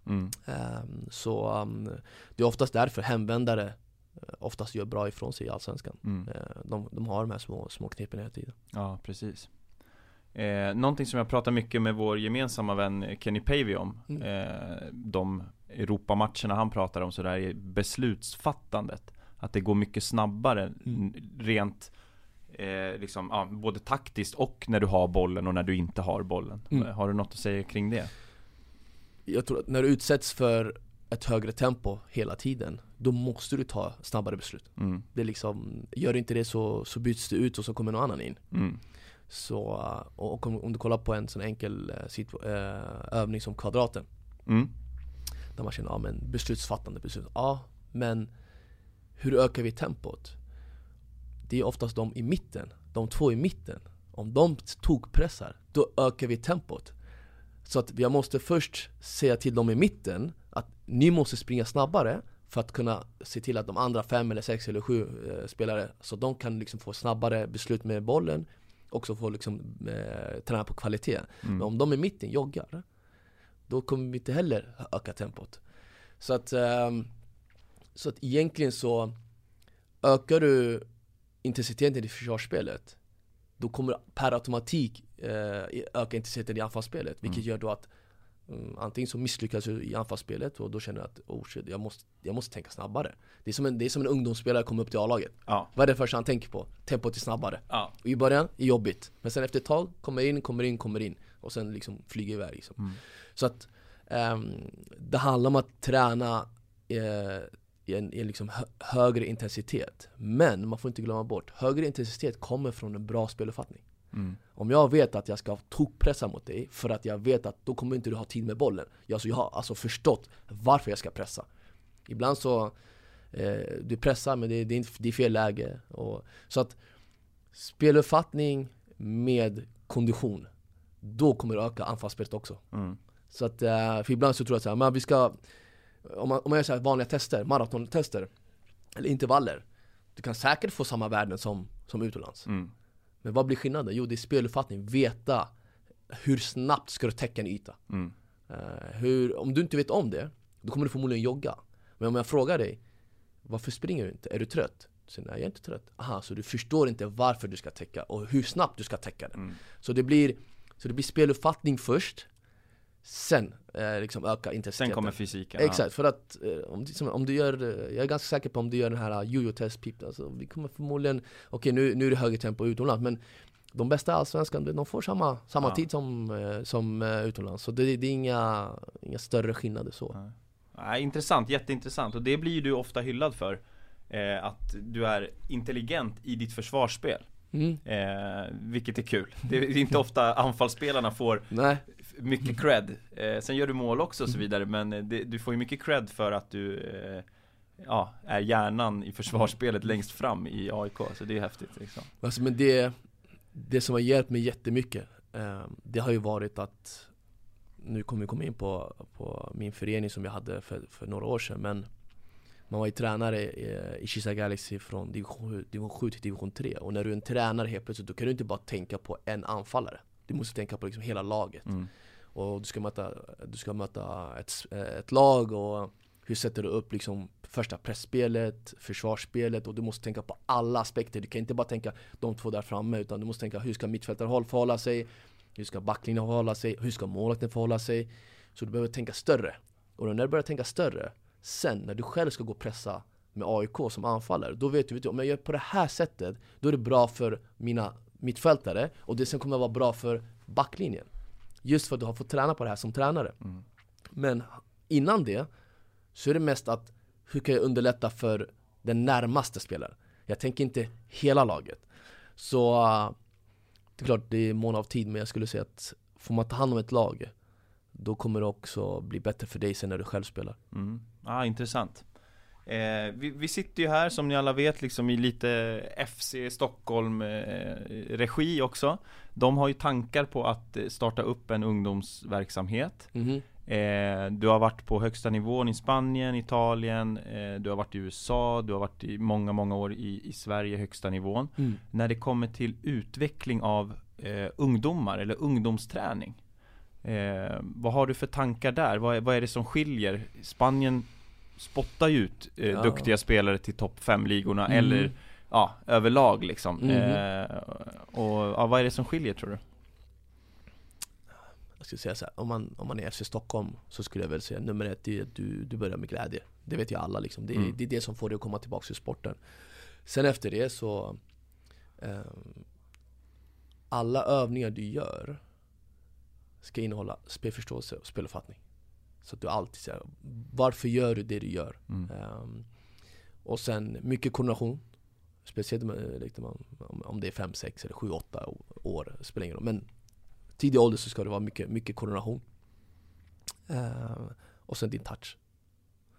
Mm. Um, så um, det är oftast därför hemvändare Eh, oftast gör bra ifrån sig i Allsvenskan. Mm. Eh, de, de har de här små, små knepen hela tiden. Ja, precis. Eh, någonting som jag pratar mycket med vår gemensamma vän Kenny Pavey om mm. eh, De Europamatcherna han pratar om sådär är beslutsfattandet Att det går mycket snabbare mm. rent eh, liksom, ja, Både taktiskt och när du har bollen och när du inte har bollen mm. Har du något att säga kring det? Jag tror att när du utsätts för ett högre tempo hela tiden Då måste du ta snabbare beslut mm. Det är liksom, gör du inte det så, så byts det ut och så kommer någon annan in mm. Så, och om, om, du kollar på en sån enkel uh, övning som kvadraten mm. Där man känner, ja men beslutsfattande beslut, ja men Hur ökar vi tempot? det är oftast de i mitten, de två i mitten. Om de tokpressar, då ökar vi tempot. Så att jag måste först säga till dem i mitten att ni måste springa snabbare för att kunna se till att de andra fem eller sex eller sju eh, spelare, så de kan liksom få snabbare beslut med bollen också få liksom, eh, träna på kvalitet. Mm. Men om de i mitten joggar, då kommer vi inte heller öka tempot. Så att, eh, så att egentligen så ökar du intensiteten i försvarsspelet, då kommer per automatik eh, öka intensiteten i anfallsspelet. Vilket mm. gör då att um, antingen så misslyckas du i anfallsspelet och då känner du att oh shit, jag måste, jag måste tänka snabbare. Det är som en, det är som en ungdomsspelare kommer upp till A-laget. Ja. Vad är det första han tänker på? Tempot är snabbare. Ja. Och I början är jobbigt, men sen efter ett tag kommer in, kommer in, kommer in. Och sen liksom flyger iväg liksom. Mm. Så att um, det handlar om att träna eh, i en, i liksom hö högre intensitet. Men man får inte glömma bort, högre intensitet kommer från en bra speluppfattning. Mm. Om jag vet att jag ska tokpressa mot dig för att jag vet att då kommer inte du ha tid med bollen. Jag, alltså, jag har alltså förstått varför jag ska pressa. Ibland så, eh, du pressar men det, det, är, det är fel läge. Och, så att speluppfattning med kondition, då kommer det öka anfallsspelet också. Mm. Så att, eh, för ibland så tror jag att vi ska om man, om man gör så vanliga tester, maratontester Eller intervaller Du kan säkert få samma värden som, som utomlands mm. Men vad blir skillnaden? Jo det är speluppfattning, veta Hur snabbt ska du täcka en yta? Mm. Uh, hur, om du inte vet om det, då kommer du förmodligen jogga Men om jag frågar dig Varför springer du inte? Är du trött? Så nej jag är inte trött Aha, så du förstår inte varför du ska täcka och hur snabbt du ska täcka den mm. Så det blir Så det blir speluppfattning först Sen eh, liksom öka intensiteten Sen kommer fysiken Exakt, ja. för att eh, om, du, om, du gör, eh, jag är ganska säker på om du gör den här uh, jojo-test pip alltså, Vi kommer förmodligen, okej okay, nu, nu är det högre tempo utomlands men de bästa allsvenskan, de får samma, samma ja. tid som, eh, som uh, utomlands Så det, det, är inga, inga större skillnader så. Nej, Intressant, jätteintressant och det blir du ofta hyllad för eh, Att du är intelligent i ditt försvarsspel Mm. Eh, vilket är kul. Det är inte ofta anfallsspelarna får Nej mycket cred. Eh, sen gör du mål också och så vidare men eh, det, du får ju mycket cred för att du eh, ja, är hjärnan i försvarsspelet längst fram i AIK. Så det är häftigt liksom. Alltså men det, det som har hjälpt mig jättemycket eh, Det har ju varit att Nu kommer vi komma in på, på min förening som jag hade för, för några år sedan men man var ju tränare i, i Kisa Galaxy från division, division 7 till division 3 Och när du är en tränare helt plötsligt, då kan du inte bara tänka på en anfallare Du måste tänka på liksom hela laget mm. Och du ska möta, du ska möta ett, ett lag och hur sätter du upp liksom första pressspelet, försvarsspelet och du måste tänka på alla aspekter. Du kan inte bara tänka de två där framme utan du måste tänka hur ska mittfältarhåll förhålla sig? Hur ska backlinjen förhålla sig? Hur ska målvakten förhålla sig? Så du behöver tänka större. Och när du börjar tänka större, sen när du själv ska gå och pressa med AIK som anfallare, då vet du, vet du om jag gör på det här sättet, då är det bra för mina mittfältare och det sen kommer att vara bra för backlinjen. Just för att du har fått träna på det här som tränare. Mm. Men innan det så är det mest att hur kan jag underlätta för den närmaste spelaren? Jag tänker inte hela laget. Så det är klart, det är mån av tid men jag skulle säga att får man ta hand om ett lag då kommer det också bli bättre för dig sen när du själv spelar. Mm. Ah, intressant. Eh, vi, vi, sitter ju här som ni alla vet liksom i lite FC Stockholm eh, regi också De har ju tankar på att eh, starta upp en ungdomsverksamhet mm eh, Du har varit på högsta nivån i Spanien, Italien eh, Du har varit i USA, du har varit i många, många år i, i Sverige, högsta nivån mm. När det kommer till utveckling av eh, ungdomar eller ungdomsträning Vad har du för tankar där? Vad är, vad är det som skiljer? Spanien spottar ju ut eh, ja. duktiga spelare till topp 5-ligorna mm. eller ja, överlag liksom. Mm. Eh, och ja, vad är det som skiljer tror du? Jag skulle säga så här, om man, om man är FC Stockholm så skulle jag väl säga nummer ett är att du, du börjar med glädje. Det vet ju alla liksom. Det, mm. det är det som får dig att komma tillbaka till sporten. Sen efter det så eh, Alla övningar du gör ska innehålla spelförståelse och speluppfattning. Så att du alltid säger varför gör du det du gör? Mm. Um, och sen mycket koordination. Speciellt med, liksom, om det är 5, 6 eller 7, 8 år, spelar ingen roll. Men tidig ålder så ska det vara mycket, mycket koordination. Uh, och sen din touch.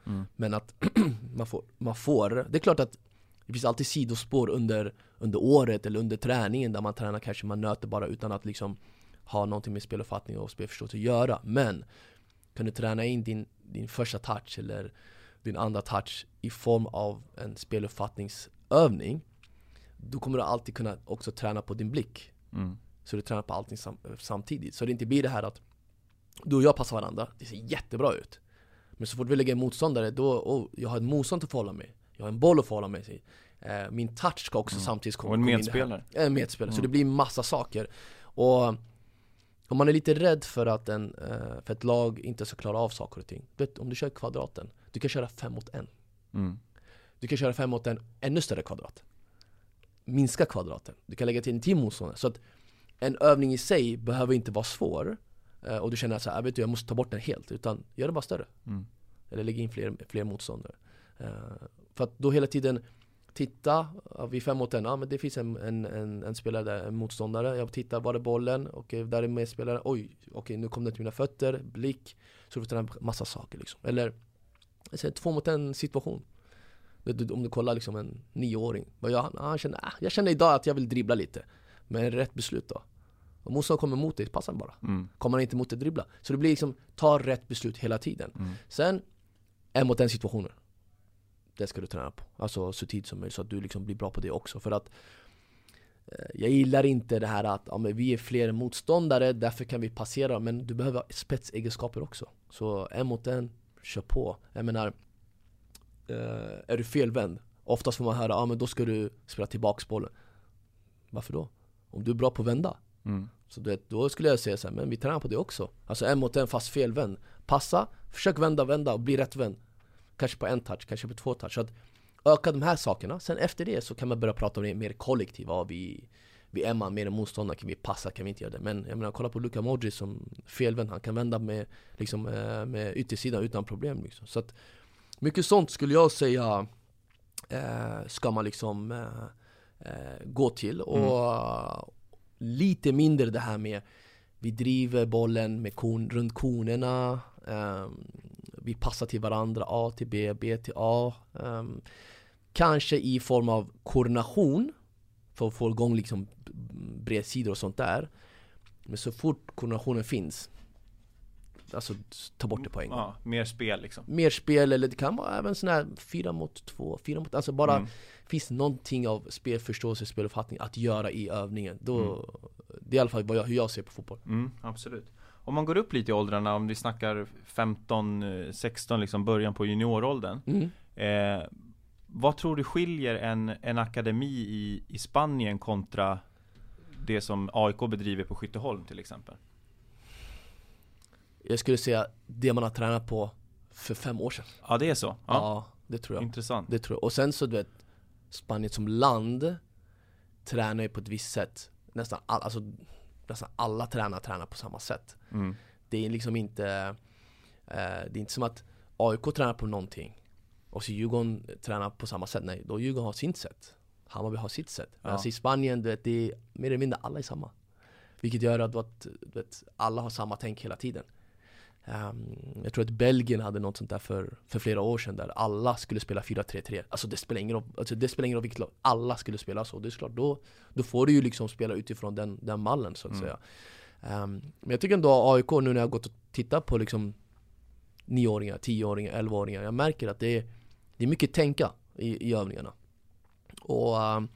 Mm. Men att man, får, man får, det är klart att Det finns alltid sidospår under, under året eller under träningen där man tränar kanske man nöter bara utan att liksom ha någonting med speluppfattning och spelförståelse att göra Men kan du träna in din, din första touch eller din andra touch i form av en speluppfattningsövning Då kommer du alltid kunna också träna på din blick. Mm. Så du tränar på allting sam samtidigt. Så det inte blir det här att du och jag passar varandra, det ser jättebra ut. Men så fort vi lägger en motståndare, då, oh, jag har ett motstånd att förhålla mig. Jag har en boll att förhålla mig till. Eh, Min touch ska också Mm. samtidigt komma Och en in medspelare. En medspelare, så Mm. det blir massa saker. Och om man är lite rädd för att en, eh, för ett lag inte ska klara av saker och ting du vet, Om du kör kvadraten, du kan köra fem mot en. Mm. Du kan köra fem mot en ännu större kvadrat. Minska kvadraten, du kan lägga till en till motståndare. Så att en övning i sig behöver inte vara svår eh, Och du känner att så här, "Ah, vet du, jag måste ta bort den helt Utan gör den bara större. Mm. Eller lägg in fler, fler motståndare. Eh, För att då hela tiden Titta, ja, vi är fem mot en, ja men det finns en, en, en, en spelare där, en motståndare. Jag tittar, var är bollen? Okej, där är medspelare, oj, okej nu kom den till mina fötter, blick. Så du får träna massa saker liksom. Eller, jag säger två mot en situation. Om du kollar liksom en nioåring, gör han? Känner, ah, jag känner idag att jag vill dribbla lite. Men rätt beslut då? Om motståndaren kommer mot dig, passa bara. Mm. Kommer han inte mot dig, dribbla. Så det blir liksom, ta rätt beslut hela tiden. Mm. Sen, en mot en situationer Det ska du träna på, alltså så tidigt som möjligt så att du liksom blir bra på det också. För att eh, Jag gillar inte det här att ja, men vi är fler motståndare, därför kan vi passera. Men du behöver spetsegenskaper också. Så en mot en, kör på. Jag menar eh, Är du felvänd, oftast får man höra ja men då ska du spela tillbaks bollen. Varför då? Om du är bra på att vända. Mm. så du vet, då skulle jag säga så här, men vi tränar på det också. Alltså en mot en fast felvänd Passa, försök vända, vända och bli rättvänd Kanske på en touch, kanske på två touch. Så att Öka de här sakerna, sen efter det så kan man börja prata om det mer kollektiva. Ja, vi, vi är man mer än motståndare, kan vi passa, kan vi inte göra det? Men jag menar kolla på Luka Modric som felvänd, han kan vända med, liksom, eh, med yttersidan utan problem liksom. Så att Mycket sånt skulle jag säga eh, Ska man liksom eh, eh, gå till. Och lite mindre det här med vi driver bollen med kon, runt konerna ehm, Vi passar till varandra A till B, B till A ehm, Kanske i form av koordination För att få igång liksom bredsidor och sånt där Men så fort koordinationen finns Alltså ta bort det på en gång Ja, mer spel liksom. Mer spel eller det kan vara även sån här fyra mot två, fyra mot, alltså bara Mm. finns någonting av spelförståelse, speluppfattning att göra i övningen Då, Mm. det är i alla fall jag, hur jag ser på fotboll Mm, absolut. Om man går upp lite i åldrarna, om vi snackar 15, eh, 16 liksom, början på junioråldern. mm. Eh, vad tror du skiljer en, en akademi i, i Spanien kontra det som AIK bedriver på Skytteholm till exempel? Jag skulle säga det man har tränat på för fem år sedan Ja, det är så? Ja, Ja, det tror jag intressant. Det tror jag, och sen så du vet Spanien som land Tränar ju på ett visst sätt Nästan, all, alltså, nästan alla tränare tränar på samma sätt. Mm. Det är liksom inte eh, Det är inte som att AIK tränar på någonting Och så Djurgården tränar på samma sätt, nej då Djurgården har sitt sätt. Hammarby har sitt sätt. Ja. Medan i Spanien, du vet, det är mer eller mindre alla är samma. Vilket gör att, att du vet, alla har samma tänk hela tiden Ehm, Jag tror att Belgien hade något sånt där för, för flera år sedan där alla skulle spela 4-3-3 Alltså det spelar ingen roll, alltså det spelar ingen roll vilket lag, alla skulle spela så. Det är klart, då, då får du ju liksom spela utifrån den, den mallen så att Mm. säga. Ehm, Men jag tycker ändå AIK nu när jag gått och tittat på liksom Nioåringar, tioåringar, elvaåringar Jag märker att det är, det är mycket tänka i, i övningarna. Och ehm,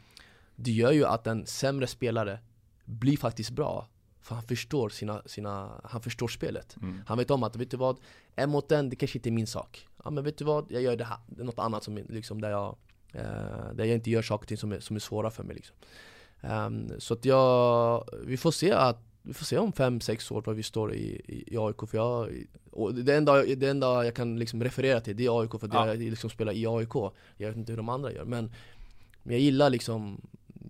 det gör ju att en sämre spelare blir faktiskt bra För han förstår sina, sina han förstår spelet Mm. han vet om att, vet du vad? En mot en, det kanske inte är min sak Ja men vet du vad? Jag gör det här, det är något annat som liksom där jag eh, Där jag inte gör saker och ting som är, som är svåra för mig liksom Ehm, Så att jag, vi får se att vi får se om fem sex år var vi står i, i, i AIK för jag, och det, enda, det enda jag kan liksom referera till det är AIK för att Ja. jag liksom spelar i AIK Jag vet inte hur de andra gör men Men jag gillar liksom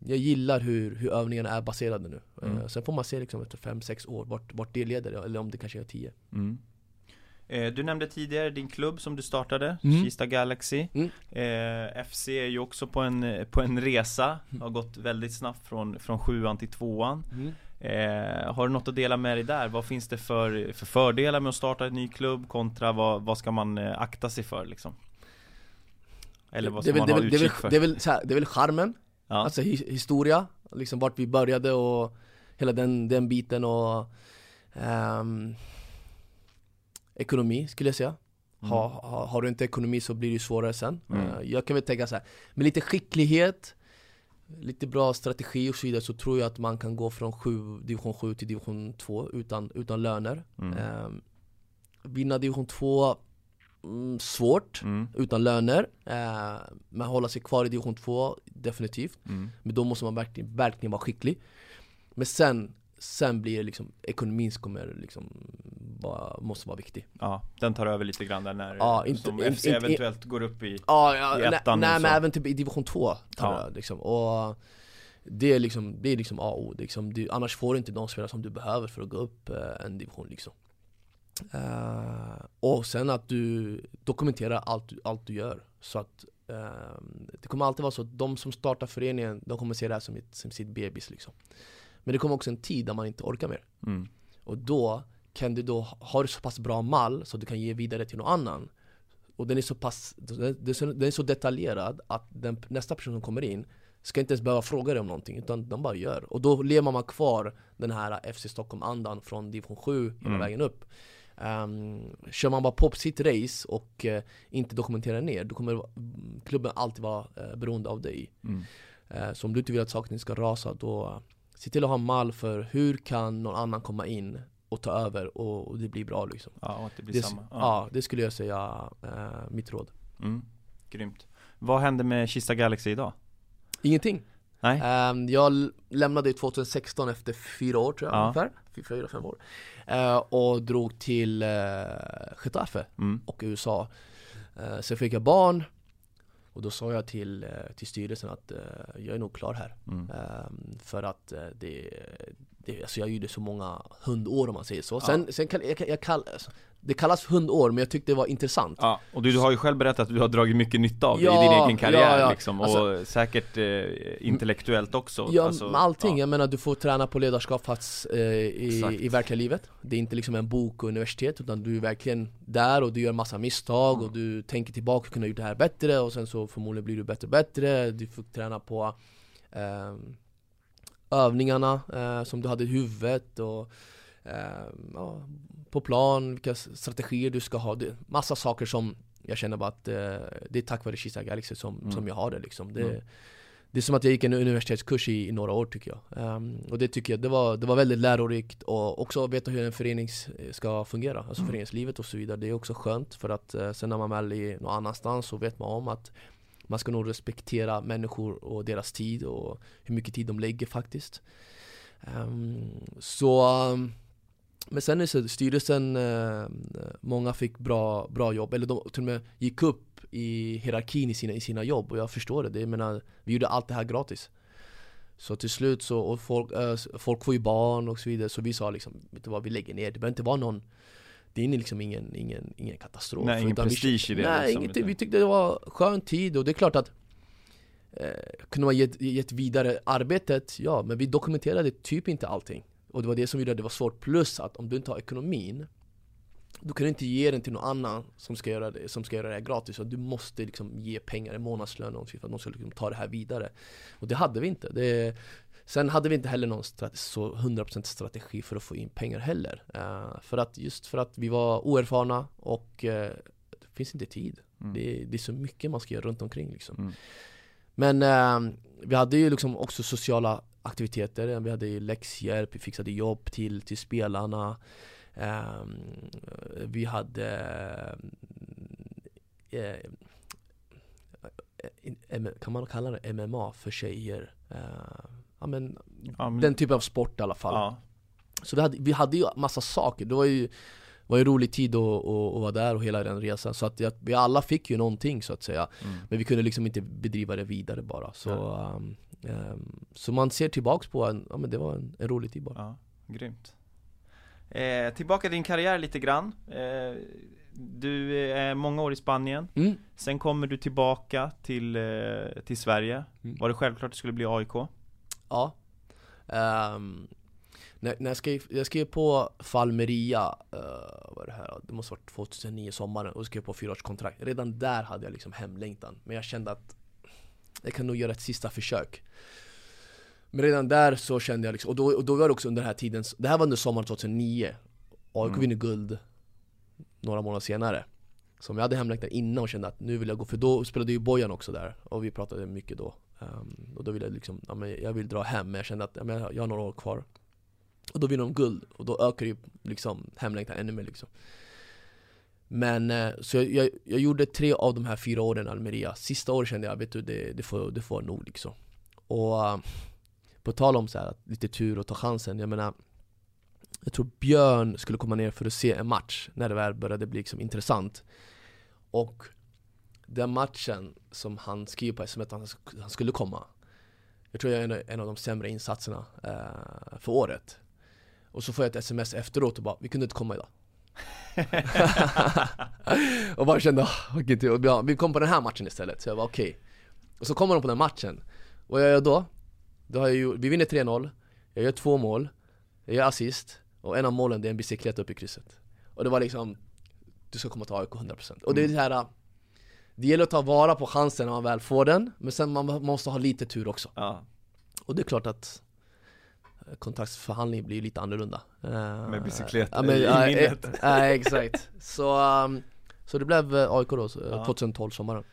Jag gillar hur, hur övningarna är baserade nu Mm. Eh, Sen får man se liksom efter fem sex år vart, vart det leder eller om det kanske är tio Mm. Eh, du nämnde tidigare din klubb som du startade, Mm. Kista Galaxy Mm. eh, FC är ju också på en, på en resa, Mm. har gått väldigt snabbt från, från sjuan till tvåan eh, Har du något att dela med dig där? Vad finns det för, för fördelar med att starta en ny klubb kontra vad, vad ska man akta sig för liksom? Eller vad det, ska väl, man det, ha väl, det, utkik väl, för? det, är väl, så här, det är väl charmen, ja. alltså hi, historia, liksom vart vi började och hela den, den biten och ehm, ekonomi skulle jag säga. Mm. Ha, ha, har du inte ekonomi så blir det svårare sen. Mm. Eh, jag kan väl tänka så här, med lite skicklighet, lite bra strategi och så vidare så tror jag att man kan gå från sju, division 7 till division 2 utan, utan löner. Mm. Ehm, vinna division 2, mm, svårt Mm. utan löner. Eh, men hålla sig kvar i division 2, definitivt. Mm. Men då måste man verkligen, verkligen vara skicklig. Men sen, sen blir det liksom, ekonomin kommer liksom, bara, måste vara viktig. Ja, den tar över lite grann där när Ja, inte- som FC inte- eventuellt går upp i Ja, ja I nej, ettan nej och men även typ i division 2 tar Ja. det, liksom. Och det är liksom, det är liksom A och O, liksom. du, annars får du inte de spelare som du behöver för att gå upp eh, en division liksom. Eh, och sen att du dokumenterar allt, du- allt du gör. Så att eh, det kommer alltid vara så att de som startar föreningen, de kommer se det här som, ett, som sitt bebis liksom. Men det kommer också en tid där man inte orkar mer. Mm. och då kan du då ha så pass bra mall så du kan ge vidare till någon annan. Och den är så pass, den är så, den är så detaljerad att den, nästa person som kommer in Ska inte ens behöva fråga dig om någonting utan de bara gör. Och då lever man kvar den här FC Stockholm-andan från division 7 hela Mm. vägen upp um, Kör man bara på sitt race och eh, inte dokumenterar ner Då kommer mm, klubben alltid vara eh, beroende av dig Mm. Eh, Så om du inte vill att saker ska rasa då eh, Se till att ha en mall för hur kan någon annan komma in och ta över och, och det blir bra liksom Ja, och att det blir det, samma ja. det skulle jag säga mitt råd Mm. Grymt Vad hände med Kista Galaxy idag? Ingenting Nej? Ehm, Jag lämnade 2016 efter fyra år tror jag Ja. ungefär Fy- Fyra, fem år Eh, Och drog till uh, Getafe Mm. och USA Eh, Sen fick jag barn och då sa jag till, eh, till styrelsen att eh, jag är nog klar här Mm. Ehm, För att det, det, alltså jag gjorde så många hundår om man säger så Ja. Sen, sen kan, jag, jag kall, alltså, det kallas hundår men jag tyckte det var intressant Ja, och du, du har ju själv berättat att du har dragit mycket nytta av det i din egen karriär ja, ja. liksom, och Alltså- säkert eh, intellektuellt också Ja, alltså, med allting. ja. Jag menar du får träna på ledarskap fast, eh, i, i verkliga livet Det är inte liksom en bok och universitet utan du är verkligen där och du gör massa misstag Mm. och du tänker tillbaka och kunna gjort det här bättre och sen så förmodligen blir du bättre och bättre Du får träna på ehm, övningarna eh, som du hade i huvudet och ehm, ja, på plan, vilka strategier du ska ha det, Massa saker som jag känner bara att eh, det är tack vare Kista Galaxy som, Mm. som jag har det liksom det, Mm. det är som att jag gick en universitetskurs i, i några år tycker jag Ehm, Och det tycker jag, det var, det var väldigt lärorikt och också veta hur en förening s- ska fungera Alltså Mm. föreningslivet och så vidare, det är också skönt för att eh, sen när man väl är någon annanstans så vet man om att man ska nog respektera människor och deras tid och hur mycket tid de lägger faktiskt. Um, Så um, men sen är det styrelsen, eh, många fick bra, bra jobb, eller de till och med gick upp i hierarkin i sina, i sina jobb. Och jag förstår det, det jag menar, vi gjorde allt det här gratis. Så till slut så, och folk, eh, folk får ju barn och så vidare, så vi sa liksom, vet du vad, vi lägger ner, det behöver inte vara någon det är liksom ingen, ingen, ingen katastrof Nej, ingen utan vi- prestige i det Nej, liksom, utan- vi tyckte det var skön tid och det är klart att eh, Kunde man gett, gett vidare arbetet, ja, men vi dokumenterade typ inte allting. Och det var det som gjorde att det var svårt, plus att om du inte har ekonomin Du kan inte ge den till någon annan som ska göra det, som ska göra det här gratis. Så Du måste liksom ge pengar, en månadslön för att de ska liksom ta det här vidare. Och det hade vi inte. Det, Sen hade vi inte heller någon strate- så 100% strategi för att få in pengar heller Eh, För att, just för att vi var oerfarna och eh, det finns inte tid Mm. det, det är så mycket man ska göra runt omkring liksom Mm. Men eh, vi hade ju liksom också sociala aktiviteter, vi hade ju läxhjälp, vi fixade jobb till, till spelarna Ehm, Vi hade eh, eh, eh, Kan man kalla det MMA för tjejer? Ja men Ja, men, den typen av sport i alla fall. Ja. så vi hade, vi hade ju massa saker, det var ju var ju rolig tid att, att, att vara där och hela den resan. Så att vi alla fick ju någonting så att säga. Mm. Men vi kunde liksom inte bedriva det vidare bara. Så, um, um, så man ser tillbaks på en, ja men det var en, en rolig tid bara. Ja, grymt. Eh, Tillbaka till din karriär lite grann. Eh, Du är många år i Spanien. Mm. Sen kommer du tillbaka till, eh, till Sverige. Mm. Var det självklart att det skulle bli AIK? Ja. Ehm, när, när jag, skrev, jag skrev på Falmeria, uh, vad det här? Det måste varit 2009 sommaren, och skrev på fyraårskontrakt. Redan där hade jag liksom hemlängtan, men jag kände att jag kan nog göra ett sista försök. Men redan där så kände jag liksom, och då, och då var det också under den här tiden, det här var under sommaren 2009 AIK mm. vinner guld några månader senare. Som jag hade hemlängtan innan och kände att nu vill jag gå, för då spelade ju Bojan också där och vi pratade mycket då um, Och då ville jag liksom, ja, men jag vill dra hem men jag kände att ja, men jag har några år kvar. Och då vinner de guld och då ökar ju liksom hemlängtan ännu mer liksom. Men eh, så jag, jag, jag, gjorde tre av de här fyra åren i Almeria. Sista året kände jag, vet du, det, det, får, det får nog liksom. Och eh, på tal om så här, lite tur och ta chansen, jag menar jag tror Björn skulle komma ner för att se en match när det väl började bli liksom intressant. Och den matchen som han skrev på sms att han skulle komma. Jag tror jag är en av de sämre insatserna eh, för året. Och så får jag ett sms efteråt och bara 'Vi kunde inte komma idag' Och bara kände oh, vi kom på den här matchen istället, så jag var okej. Okay. Och så kommer de på den matchen. Och vad jag gör då? då har jag ju, vi vinner 3-0 Jag gör två mål. Jag gör assist. Och en av målen det är en bicyklett upp i krysset. Och det var liksom Du ska komma till AIK 100% Och det är det här Det gäller att ta vara på chansen när man väl får den Men sen man måste ha lite tur också ja. Och det är klart att eh, Kontraktsförhandling blir lite annorlunda Med eh, bicyklett ja, men, i ja, minnet Ja exakt Så, um, så det blev eh, AIK då, 2012 sommaren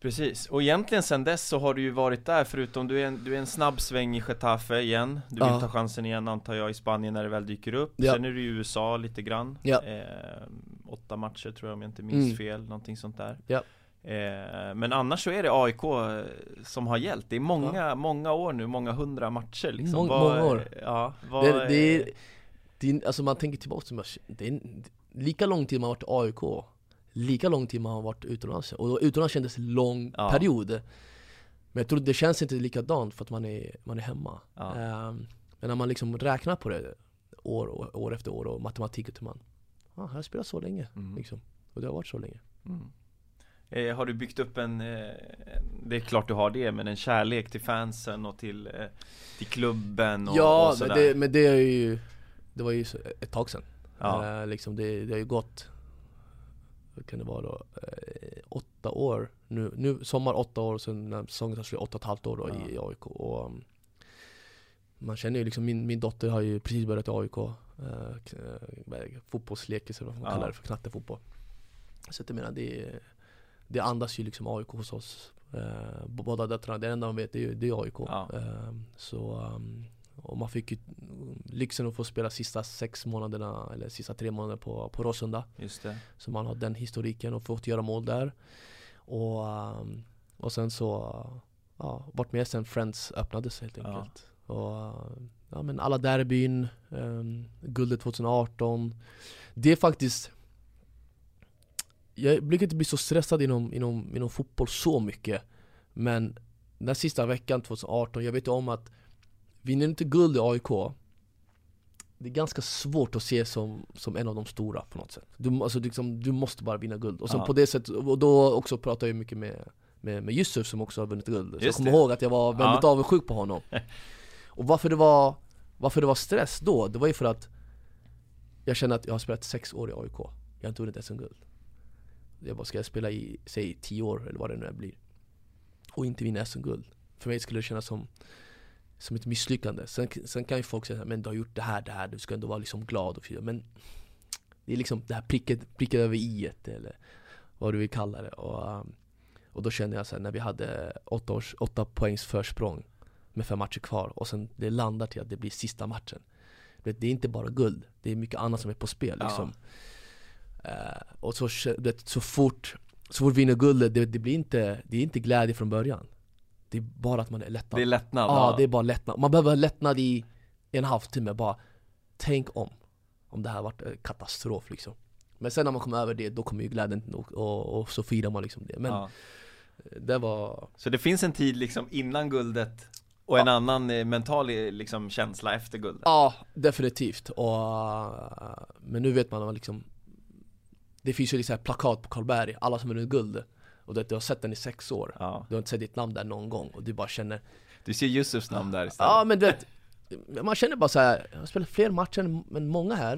Precis, och egentligen sen dess så har du ju varit där förutom du är en, du är en snabb sväng i Getafe igen Du vill ja. ta chansen igen antar jag i Spanien när det väl dyker upp ja. Sen är du i USA lite grann ja. eh, Åtta matcher tror jag om jag inte minns mm. fel, någonting sånt där ja. Eh, Men annars så är det AIK eh, som har gällt Det är många, ja. många år nu, många hundra matcher liksom Mång, vad, Många år Ja, vad, det, det, är, det är, alltså man tänker tillbaka, det är lika lång tid man har varit AIK lika lång tid man har varit utomlands Och utomlands kändes lång ja. period Men jag tror det känns inte likadant för att man är, man är hemma ja. um, Men när man liksom räknar på det år, år efter år och matematik och man ah, Jag har spelat så länge mm. liksom. Och det har varit så länge mm. Eh, Har du byggt upp en, eh, det är klart du har det, men en kärlek till fansen och till, eh, till klubben och, Ja, och men, det, men det är ju Det var ju ett tag sedan. Ja. eh, liksom det, det har ju gått vad kan det vara då, eh, åtta år. Nu, nu sommar åtta år, sen när säsongen tar slut, åtta och ett halvt år då ja. i, AIK och um, Man känner ju liksom, min, min dotter har ju precis börjat i AIK eh, Fotbollslekis eller vad man ja. kallar det för, knattefotboll Så jag menar det, det andas ju liksom AIK hos oss eh, Båda döttrarna, det enda de vet det är, det är AIK ja. eh, Så um, och man fick ju lyxen att få spela sista sex månaderna, eller sista tre månaderna på, på Råsunda Just det. Så man har den historiken och fått göra mål där Och, um, och sen så, ja, varit med sen Friends öppnades helt enkelt ja. Och ja men alla derbyn, um, guldet 2018 Det är faktiskt Jag brukar inte bli så stressad inom, inom, inom fotboll så mycket. Men den sista veckan 2018, jag vet om att Vinner du inte guld i AIK Det är ganska svårt att se som, som en av de stora på något sätt. Du, alltså, liksom, du måste bara vinna guld, och sen på det sättet, och då också pratar jag mycket med med, med Yusuf som också har vunnit guld. Så jag kommer ihåg att jag var väldigt ja. avundsjuk på honom. Och varför det var Varför det var stress då, det var ju för att Jag känner att jag har spelat sex år i AIK Jag har inte vunnit SM-guld Jag bara, ska jag spela i, säg tio år eller vad det nu blir Och inte vinna SM-guld För mig skulle det kännas som som ett misslyckande. Sen, sen kan ju folk säga men du har gjort det här, det här, du ska ändå vara liksom glad och fint. Men det är liksom det här pricket, pricket över i eller vad du vill kalla det. Och, um, och då kände jag så här, när vi hade åtta, års, åtta poängs försprång med fem matcher kvar och sen det landar till att det blir sista matchen. Det är inte bara guld, det är mycket annat som är på spel liksom. Ja. Uh, och så, det, så fort så fort vi vinner guldet, det, det, blir inte, det är inte glädje från början det är bara att man är lättnad Det är lättnad? Ja, det är bara lättnad. Man behöver lättnad i en halvtimme bara Tänk om Om det här varit katastrof liksom Men sen när man kommer över det, då kommer ju glädjen och, och, och så firar man liksom det Men ja. det var Så det finns en tid liksom innan guldet och en ja. annan eh, mental eh, liksom, känsla efter guldet? Ja, definitivt. Och, men nu vet man liksom Det finns ju liksom plakat på Karlberg, alla som vunnit guld och du, du har sett den i sex år ja. Du har inte sett ditt namn där någon gång och du bara känner Du ser Yusufs namn där istället Ja men du vet man känner bara så här, jag har spelat fler matcher än många här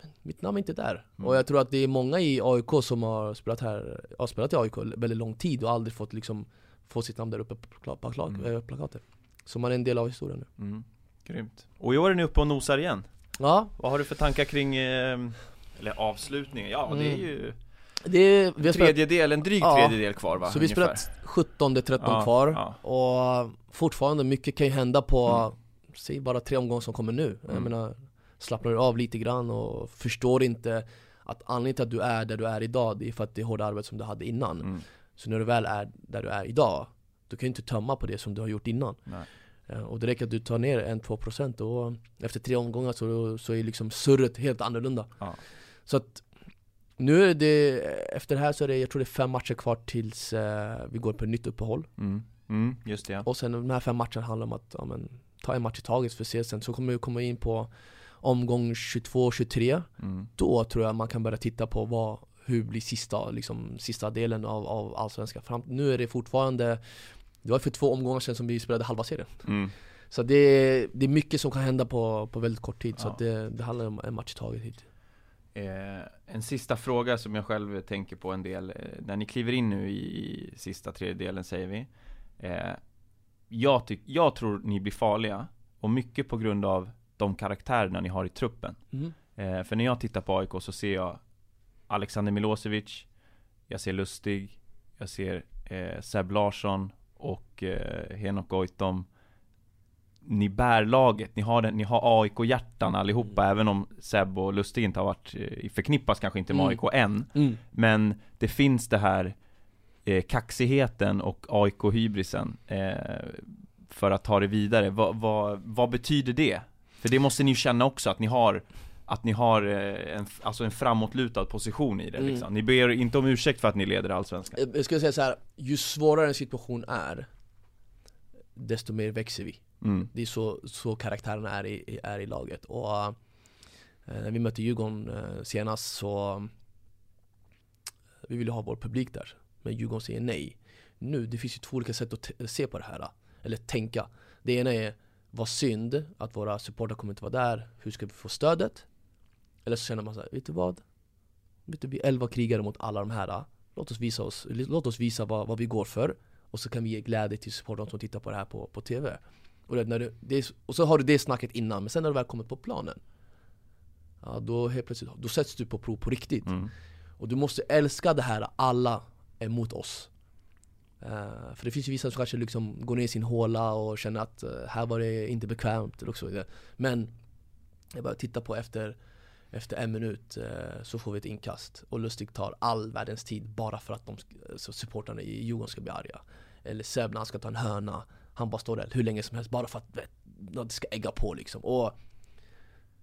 men mitt namn är inte där. Mm. Och jag tror att det är många i AIK som har spelat här, har spelat i AIK väldigt lång tid och aldrig fått liksom få sitt namn där uppe på, pla- på plak- Mm. eh, plakater. Så man är en del av historien nu. Mm. Grymt. Och i år är ni uppe och nosar igen. Ja, Vad har du för tankar kring, eh, eller avslutningen? Ja, det är Mm. ju det är, vi har spelat, tredjedel, en dryg Ja. tredjedel kvar va? så vi har spelat 17-13 Ja, kvar ja. och fortfarande mycket kan ju hända på, Mm. säg bara tre omgångar som kommer nu. Jag Mm. menar, slappnar du av lite grann och förstår inte att anledningen till att du är där du är idag, det är för att det är hårda arbete som du hade innan. Mm. Så när du väl är där du är idag, du kan ju inte tömma på det som du har gjort innan. Nej. Eh, Och det räcker att du tar ner 1-2% och efter tre omgångar så, så är liksom surret helt annorlunda. Ja. Så att nu är det, efter det här så är det, jag tror det är fem matcher kvar tills eh, vi går på ett nytt uppehåll. Mm. Mm, just det ja. Och sen de här fem matcherna handlar om att ja, men, ta en match i taget för att se sen. Så kommer vi komma in på omgång 22-23. Mm. Då tror jag man kan börja titta på vad, hur blir sista, liksom, sista delen av, av Allsvenskan. Fram, nu är det fortfarande, det var för två omgångar sedan som vi spelade halva serien. Mm. Så det är, det är mycket som kan hända på, på väldigt kort tid. Så Ja. att det, det handlar om en match i taget hit. Eh, en sista fråga som jag själv tänker på en del, eh, när ni kliver in nu i, sista tredjedelen säger vi. Eh, jag, tyck, jag tror ni blir farliga, och mycket på grund av de karaktärerna ni har i truppen. Mm. eh, För när jag tittar på AIK så ser jag Alexander Milosevic Jag ser Lustig Jag ser eh, Seb Larsson och eh, Henok Goitom Ni bär laget, ni har, den, ni har AIK-hjärtan allihopa Även om Seb och Lustig inte har varit eh, Förknippas kanske inte med Mm. AIK än Mm. Men det finns det här eh, kaxigheten och AIK-hybrisen eh, För att ta det vidare, vad, vad, vad betyder det? För det måste ni ju känna också att ni har Att ni har eh, en, alltså en framåtlutad position i det Mm. liksom. Ni ber inte om ursäkt för att ni leder Allsvenskan Jag skulle säga så här, ju svårare en situation är, desto mer växer vi mm. Det är så, så karaktärerna är i, är i laget. Och eh, när vi mötte Djurgården eh, senast så eh, Vi ville ha vår publik där, men Djurgården säger nej. Nu, det finns ju två olika sätt att se på det här. Eller tänka. Det ena är, vad synd att våra supportrar kommer inte vara där. Hur ska vi få stödet? Eller så känner man så här, vet du vad? Vet du, vi är elva krigare mot alla de här. Låt oss visa, oss, låt oss visa vad, vad vi går för. Och så kan vi ge glädje till supportrarna som tittar på det här på, på TV. Och, det, när du, det är, och så har du det snacket innan, men sen när du väl kommer på planen Ja då helt plötsligt, då sätts du på prov på riktigt. Mm. Och du måste älska det här, alla är mot oss. Eh, För det finns ju vissa som kanske liksom går ner i sin håla och känner att eh, här var det inte bekvämt och så Men jag bara tittar på efter efter en minut eh, så får vi ett inkast. Och Lustig tar all världens tid bara för att de, så supportrarna i Djurgården ska bli arga. Eller han ska ta en hörna Han bara står där hur länge som helst bara för att vet, det ska ägga på liksom och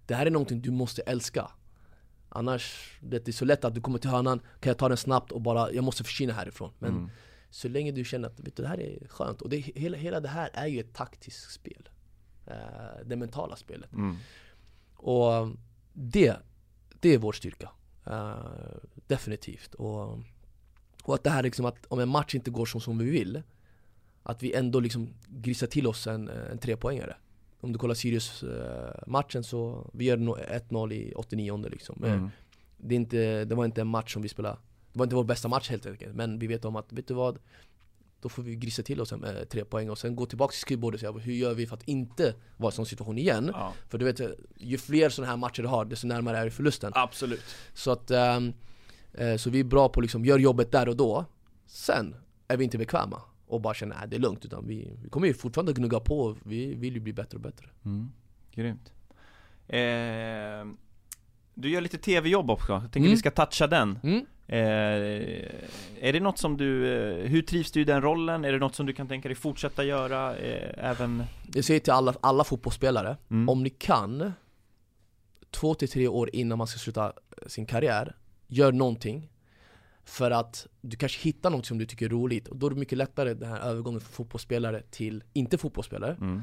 Det här är någonting du måste älska Annars, det är så lätt att du kommer till hörnan, kan jag ta den snabbt och bara, jag måste försvinna härifrån Men Mm. så länge du känner att vet du, det här är skönt, och det, hela, hela det här är ju ett taktiskt spel eh, Det mentala spelet Mm. och det, det är vår styrka. Eh, definitivt. Och, och att det här liksom att om en match inte går så som vi vill, att vi ändå liksom grisar till oss en, en trepoängare. Om du kollar Sirius-matchen så, vi gör no- 1-0 i 89 liksom. Eh, Mm. Det, är inte, det var inte en match som vi spelade, det var inte vår bästa match helt enkelt. Men vi vet om att, vet du vad? Då får vi grisa till oss en, eh, tre poäng och sen gå tillbaka till skrivbordet och säga hur gör vi för att inte vara i en sån situation igen? Ja, För du vet, ju fler sådana här matcher du har, desto närmare är du förlusten. absolut Så att, eh, så vi är bra på liksom, gör jobbet där och då. Sen är vi inte bekväma och bara känner att det är lugnt. Utan vi, vi kommer ju fortfarande gnugga på, vi vill ju bli bättre och bättre. mm. Grymt eh, Du gör lite tv-jobb också, jag tänker Mm. vi ska toucha den Mm. Eh, är det något som du, eh, hur trivs du i den rollen? Är det något som du kan tänka dig fortsätta göra eh, även? Jag säger till alla, alla fotbollsspelare, Mm. om ni kan, två till tre år innan man ska sluta sin karriär, gör någonting. För att du kanske hittar något som du tycker är roligt, och då är det mycket lättare den här övergången från fotbollsspelare till inte fotbollsspelare. Mm.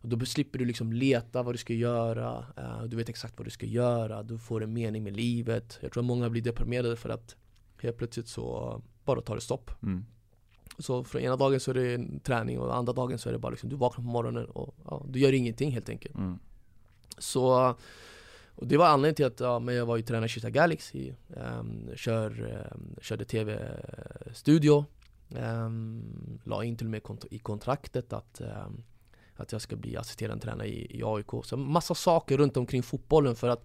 Och då slipper du liksom leta vad du ska göra, eh, du vet exakt vad du ska göra, du får en mening med livet. Jag tror att många blir deprimerade för att helt plötsligt så bara tar det stopp. Mm. Så från ena dagen så är det träning och andra dagen så är det bara liksom, du vaknar på morgonen och ja, du gör ingenting helt enkelt. Mm. Så och det var anledningen till att ja, men jag var ju tränare i Kista Galaxy, um, kör, um, körde tv-studio, um, la in till och med kont i kontraktet att, um, att jag ska bli assisterande tränare i, i AIK. Så massa saker runt omkring fotbollen för att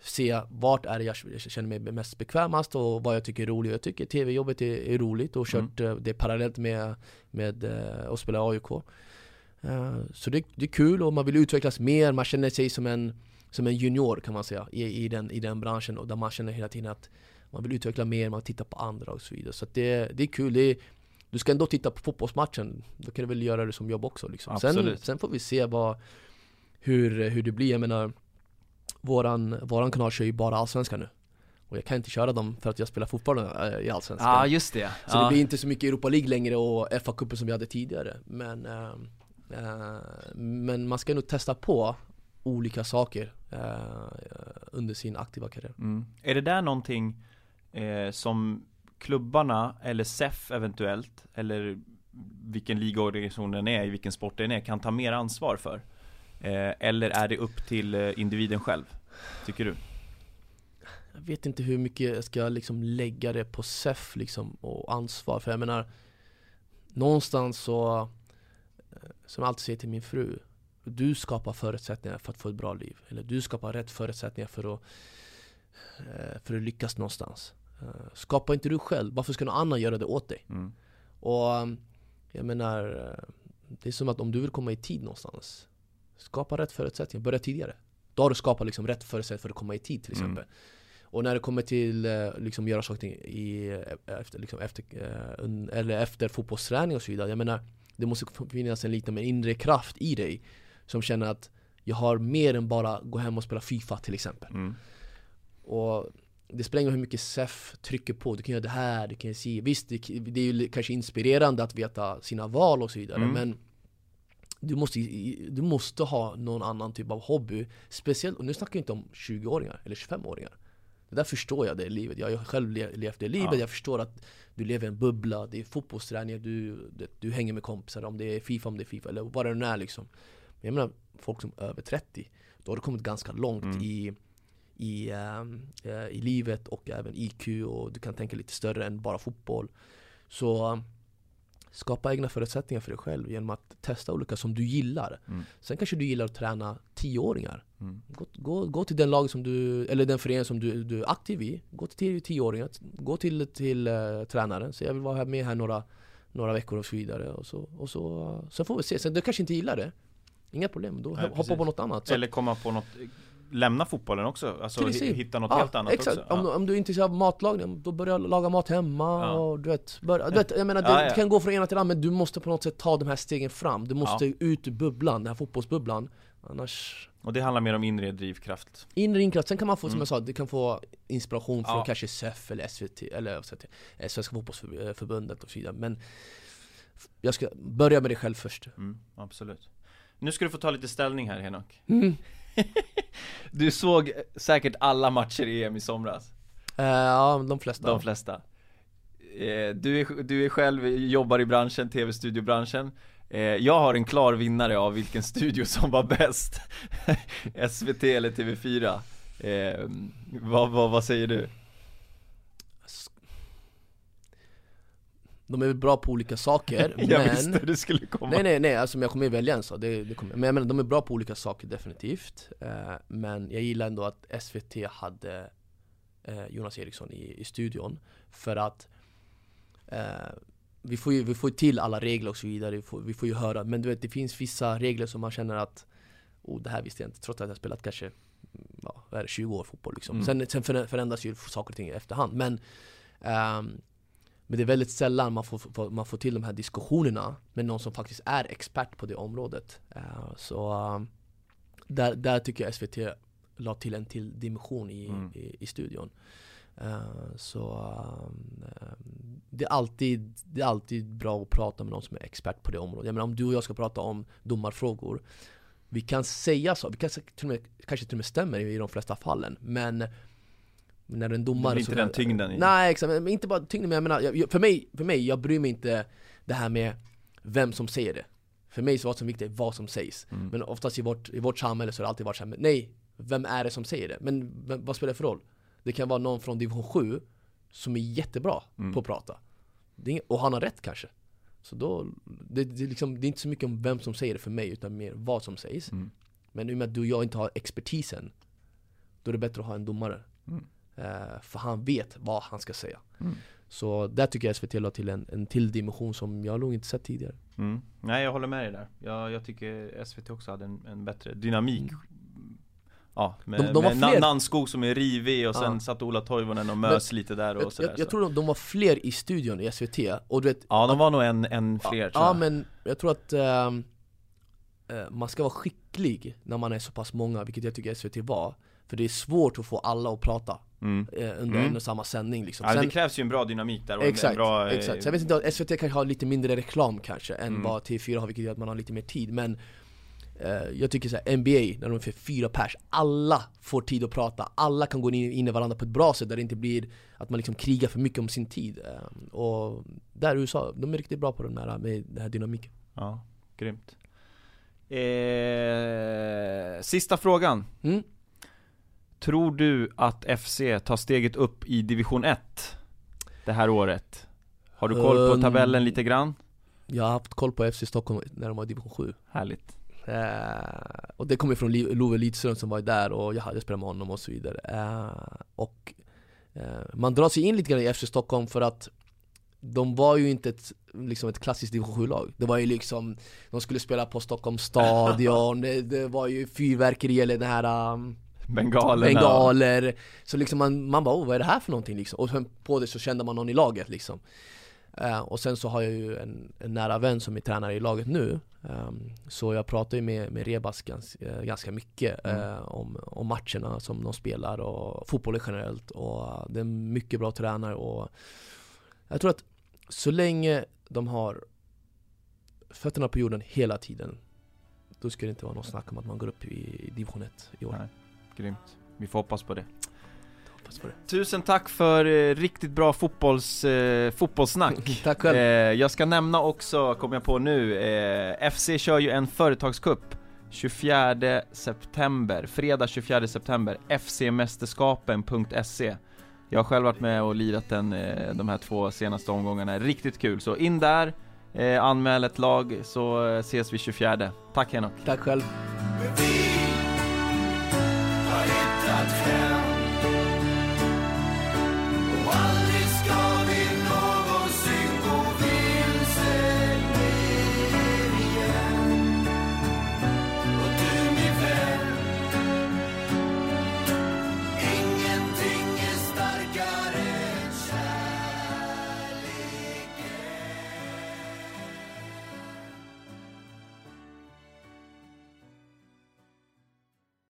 se vart är det jag, känner mig mest bekvämast och vad jag tycker är roligt. Jag tycker tv-jobbet är, är, roligt och kört mm. det parallellt med, med uh, att spela AIK. Uh, så det, det är kul och man vill utvecklas mer, man känner sig som en som en junior kan man säga i, i, den, i den branschen och där man känner hela tiden att man vill utveckla mer, man tittar på andra och så vidare. Så det, det är kul. Det är, du ska ändå titta på fotbollsmatchen, då kan du väl göra det som jobb också liksom. Sen, sen, får vi se vad, hur, hur det blir. Jag menar, våran, våran kanal kör ju bara Allsvenskan nu. Och jag kan inte köra dem för att jag spelar fotboll äh, i Allsvenskan. Ja, just det. Så ja. det blir inte så mycket Europa League längre och FA-cupen som vi hade tidigare. Men, äh, äh, men man ska nog testa på olika saker eh, under sin aktiva karriär. Mm. Är det där någonting eh, som klubbarna eller SEF eventuellt eller vilken ligaorganisation den är, i vilken sport den är, kan ta mer ansvar för? Eh, eller är det upp till eh, individen själv? Tycker du? Jag vet inte hur mycket jag ska liksom lägga det på SEF liksom och ansvar, för jag menar Någonstans så, eh, som jag alltid säger till min fru du skapar förutsättningar för att få ett bra liv. Eller du skapar rätt förutsättningar för att, eh, för att lyckas någonstans. Eh, skapar inte du själv, varför ska någon annan göra det åt dig? Mm. Och jag menar, eh, det är som att om du vill komma i tid någonstans, skapa rätt förutsättningar, börja tidigare. Då har du skapat liksom rätt förutsättningar för att komma i tid till mm. exempel. Mm. Och när det kommer till liksom göra saker i, efter, liksom efter, eller efter fotbollsträning och så vidare. Jag menar, det måste finnas en liten inre kraft i dig som känner att jag har mer än bara gå hem och spela FIFA till exempel. Mm. Och det spelar ingen roll hur mycket SEF trycker på, du kan göra det här, du kan se Visst, det, det är ju kanske inspirerande att veta sina val och så vidare mm. men du måste, du måste ha någon annan typ av hobby Speciellt, och nu snackar jag inte om 20-åringar eller 25-åringar Det där förstår jag det livet, jag har själv levt det livet, ja. jag förstår att du lever i en bubbla, det är fotbollsträningar, du, du, du hänger med kompisar, om det är FIFA, om det är FIFA eller vad det nu är liksom jag menar folk som är över 30, då har du kommit ganska långt mm. i, i, äh, i livet och även IQ och du kan tänka lite större än bara fotboll. Så skapa egna förutsättningar för dig själv genom att testa olika som du gillar. Mm. Sen kanske du gillar att träna tioåringar. Mm. Gå, gå, gå till den lag som du, eller den förening som du, du är aktiv i. Gå till tioåringar, gå till, till uh, tränaren. Så jag vill vara med här några, några veckor och så vidare. Och så, och så, så får vi se. Sen du kanske inte gillar det. Inga problem, då Nej, hoppa på något annat. Så. Eller komma på något Lämna fotbollen också, alltså hitta något ja, helt annat exakt. också ja. om, om du är intresserad av matlagning, då börja laga mat hemma ja. och du vet, börja, du vet Jag menar, det, kan gå från ena till andra men du måste på något sätt ta de här stegen fram Du måste ut ur bubblan, den här fotbollsbubblan Annars Och det handlar mer om inre drivkraft Inre drivkraft, sen kan man få, mm. som jag sa, du kan få inspiration från kanske SEF eller SVT, eller Svenska fotbollsförbundet och så vidare Men jag ska börja med dig själv först mm, Absolut nu ska du få ta lite ställning här Henok. Mm. Du såg säkert alla matcher i EM i somras. Uh, Ja, de flesta. De flesta. Uh, du, är, du är själv, jobbar i branschen, tv-studiobranschen uh, Jag har en klar vinnare av vilken studio som var bäst. SVT eller TV4 vad, vad, vad säger du? De är bra på olika saker Jag men... visste det skulle komma. Nej nej nej, alltså jag kommer välja en så det, det kommer, Men jag menar, de är bra på olika saker definitivt. Eh, Men jag gillar ändå att SVT hade eh, Jonas Eriksson i, i studion. För att eh, vi, får ju, vi får ju till alla regler och så vidare, vi får, vi får ju höra. Men du vet, det finns vissa regler som man känner att Oh, det här visste jag inte, trots att jag spelat kanske ja, är det, 20 år fotboll liksom. Mm. Sen, sen förändras ju saker och ting i efterhand. Men um, men det är väldigt sällan man får, man får till de här diskussionerna med någon som faktiskt är expert på det området. Uh, så uh, där, där tycker jag SVT la till en till dimension i, mm. i, i, studion. Uh, så det, är alltid, det är alltid bra att prata med någon som är expert på det området. Jag menar om du och jag ska prata om domarfrågor Vi kan säga så, vi kan till och med, kanske till och med stämmer i de flesta fallen men när en domare det inte den tyngden i. Nej exakt, men inte bara tyngden men jag menar, jag, för, mig, för mig, jag bryr mig inte det här med vem som säger det. För mig så är det som viktigt vad som sägs. Mm. Men oftast i vårt, i vårt samhälle så har det alltid varit såhär, men nej, vem är det som säger det? Men, men vad spelar det för roll? Det kan vara någon från division 7 som är jättebra Mm. på att prata. Det är, ing- och han har rätt kanske. Så då, det, det, är liksom, det är inte så mycket om vem som säger det för mig, utan mer vad som sägs. Mm. Men i och med att du och jag inte har expertisen, då är det bättre att ha en domare. Mm. Eh, för han vet vad han ska säga. Mm. Så där tycker jag SVT la till en, en till dimension som jag nog inte sett tidigare. Mm. Nej jag håller med dig där. Jag, jag tycker SVT också hade en, en bättre dynamik. Ja, med, De- de med fler- Nannskog som är rivig och sen Ja. satt Ola Toivonen och mös lite där och Jag, sådär. jag, jag tror de, de var fler i studion i SVT, och du vet Ja, de var nog en, en fler ja, tror ja jag. men jag tror att ehm, eh, man ska vara skicklig när man är så pass många, vilket jag tycker SVT var För det är svårt att få alla att prata Mm. eh, under Mm. en och samma sändning liksom. Ja, Sen- det krävs ju en bra dynamik där och en- en Exakt, bra, eh, exakt. Så jag vet inte, SVT kanske har lite mindre reklam kanske än Mm. vad TV4 har, vilket gör att man har lite mer tid Men eh, jag tycker så här, NBA, när de är för fyra pers, alla får tid att prata Alla kan gå in, in i varandra på ett bra sätt där det inte blir att man liksom krigar för mycket om sin tid eh, Och där i USA, de är riktigt bra på den här, med den här dynamiken Ja, grymt. Eh, sista frågan. mm. Tror du att FC tar steget upp i division 1 det här året? Har du koll på Um, tabellen lite grann? Jag har haft koll på FC Stockholm när de var i division 7 Härligt. Eh, och det kommer från Love Lidström som var där och jag hade spelat med honom och så vidare. Eh, och eh, man drar sig in lite grann i FC Stockholm för att de var ju inte ett, liksom ett klassiskt division 7-lag. Det var ju liksom, de skulle spela på Stockholms stadion, det, det var ju fyrverkeri eller den här um, Bengalerna. bengaler. Så liksom man, man bara oh, vad är det här för någonting? liksom? Och sen på det så kände man någon i laget liksom. Eh, Och sen så har jag ju en, en nära vän som är tränare i laget nu. Ehm, Så jag pratar ju med, med Rebas gans, eh, ganska mycket Mm. eh, om, om matcherna som de spelar och fotbollen generellt. Och det är en mycket bra tränare och Jag tror att så länge de har fötterna på jorden hela tiden Då ska det inte vara något snack om att man går upp i, i division 1 i år. Nej, grymt. Vi får hoppas på det. Hoppas på det. Tusen tack för eh, riktigt bra fotbolls, eh, fotbollssnack. Tack själv. Eh, jag ska nämna också, kom jag på nu, eh, FC kör ju en företagskupp 24 september, fredag 24 september, fcmästerskapen.se Jag har själv varit med och lirat den, eh, de här två senaste omgångarna, riktigt kul. Så in där, eh, anmäl ett lag, så eh, ses vi 24 Tack Henok! Tack själv. Har hittat hem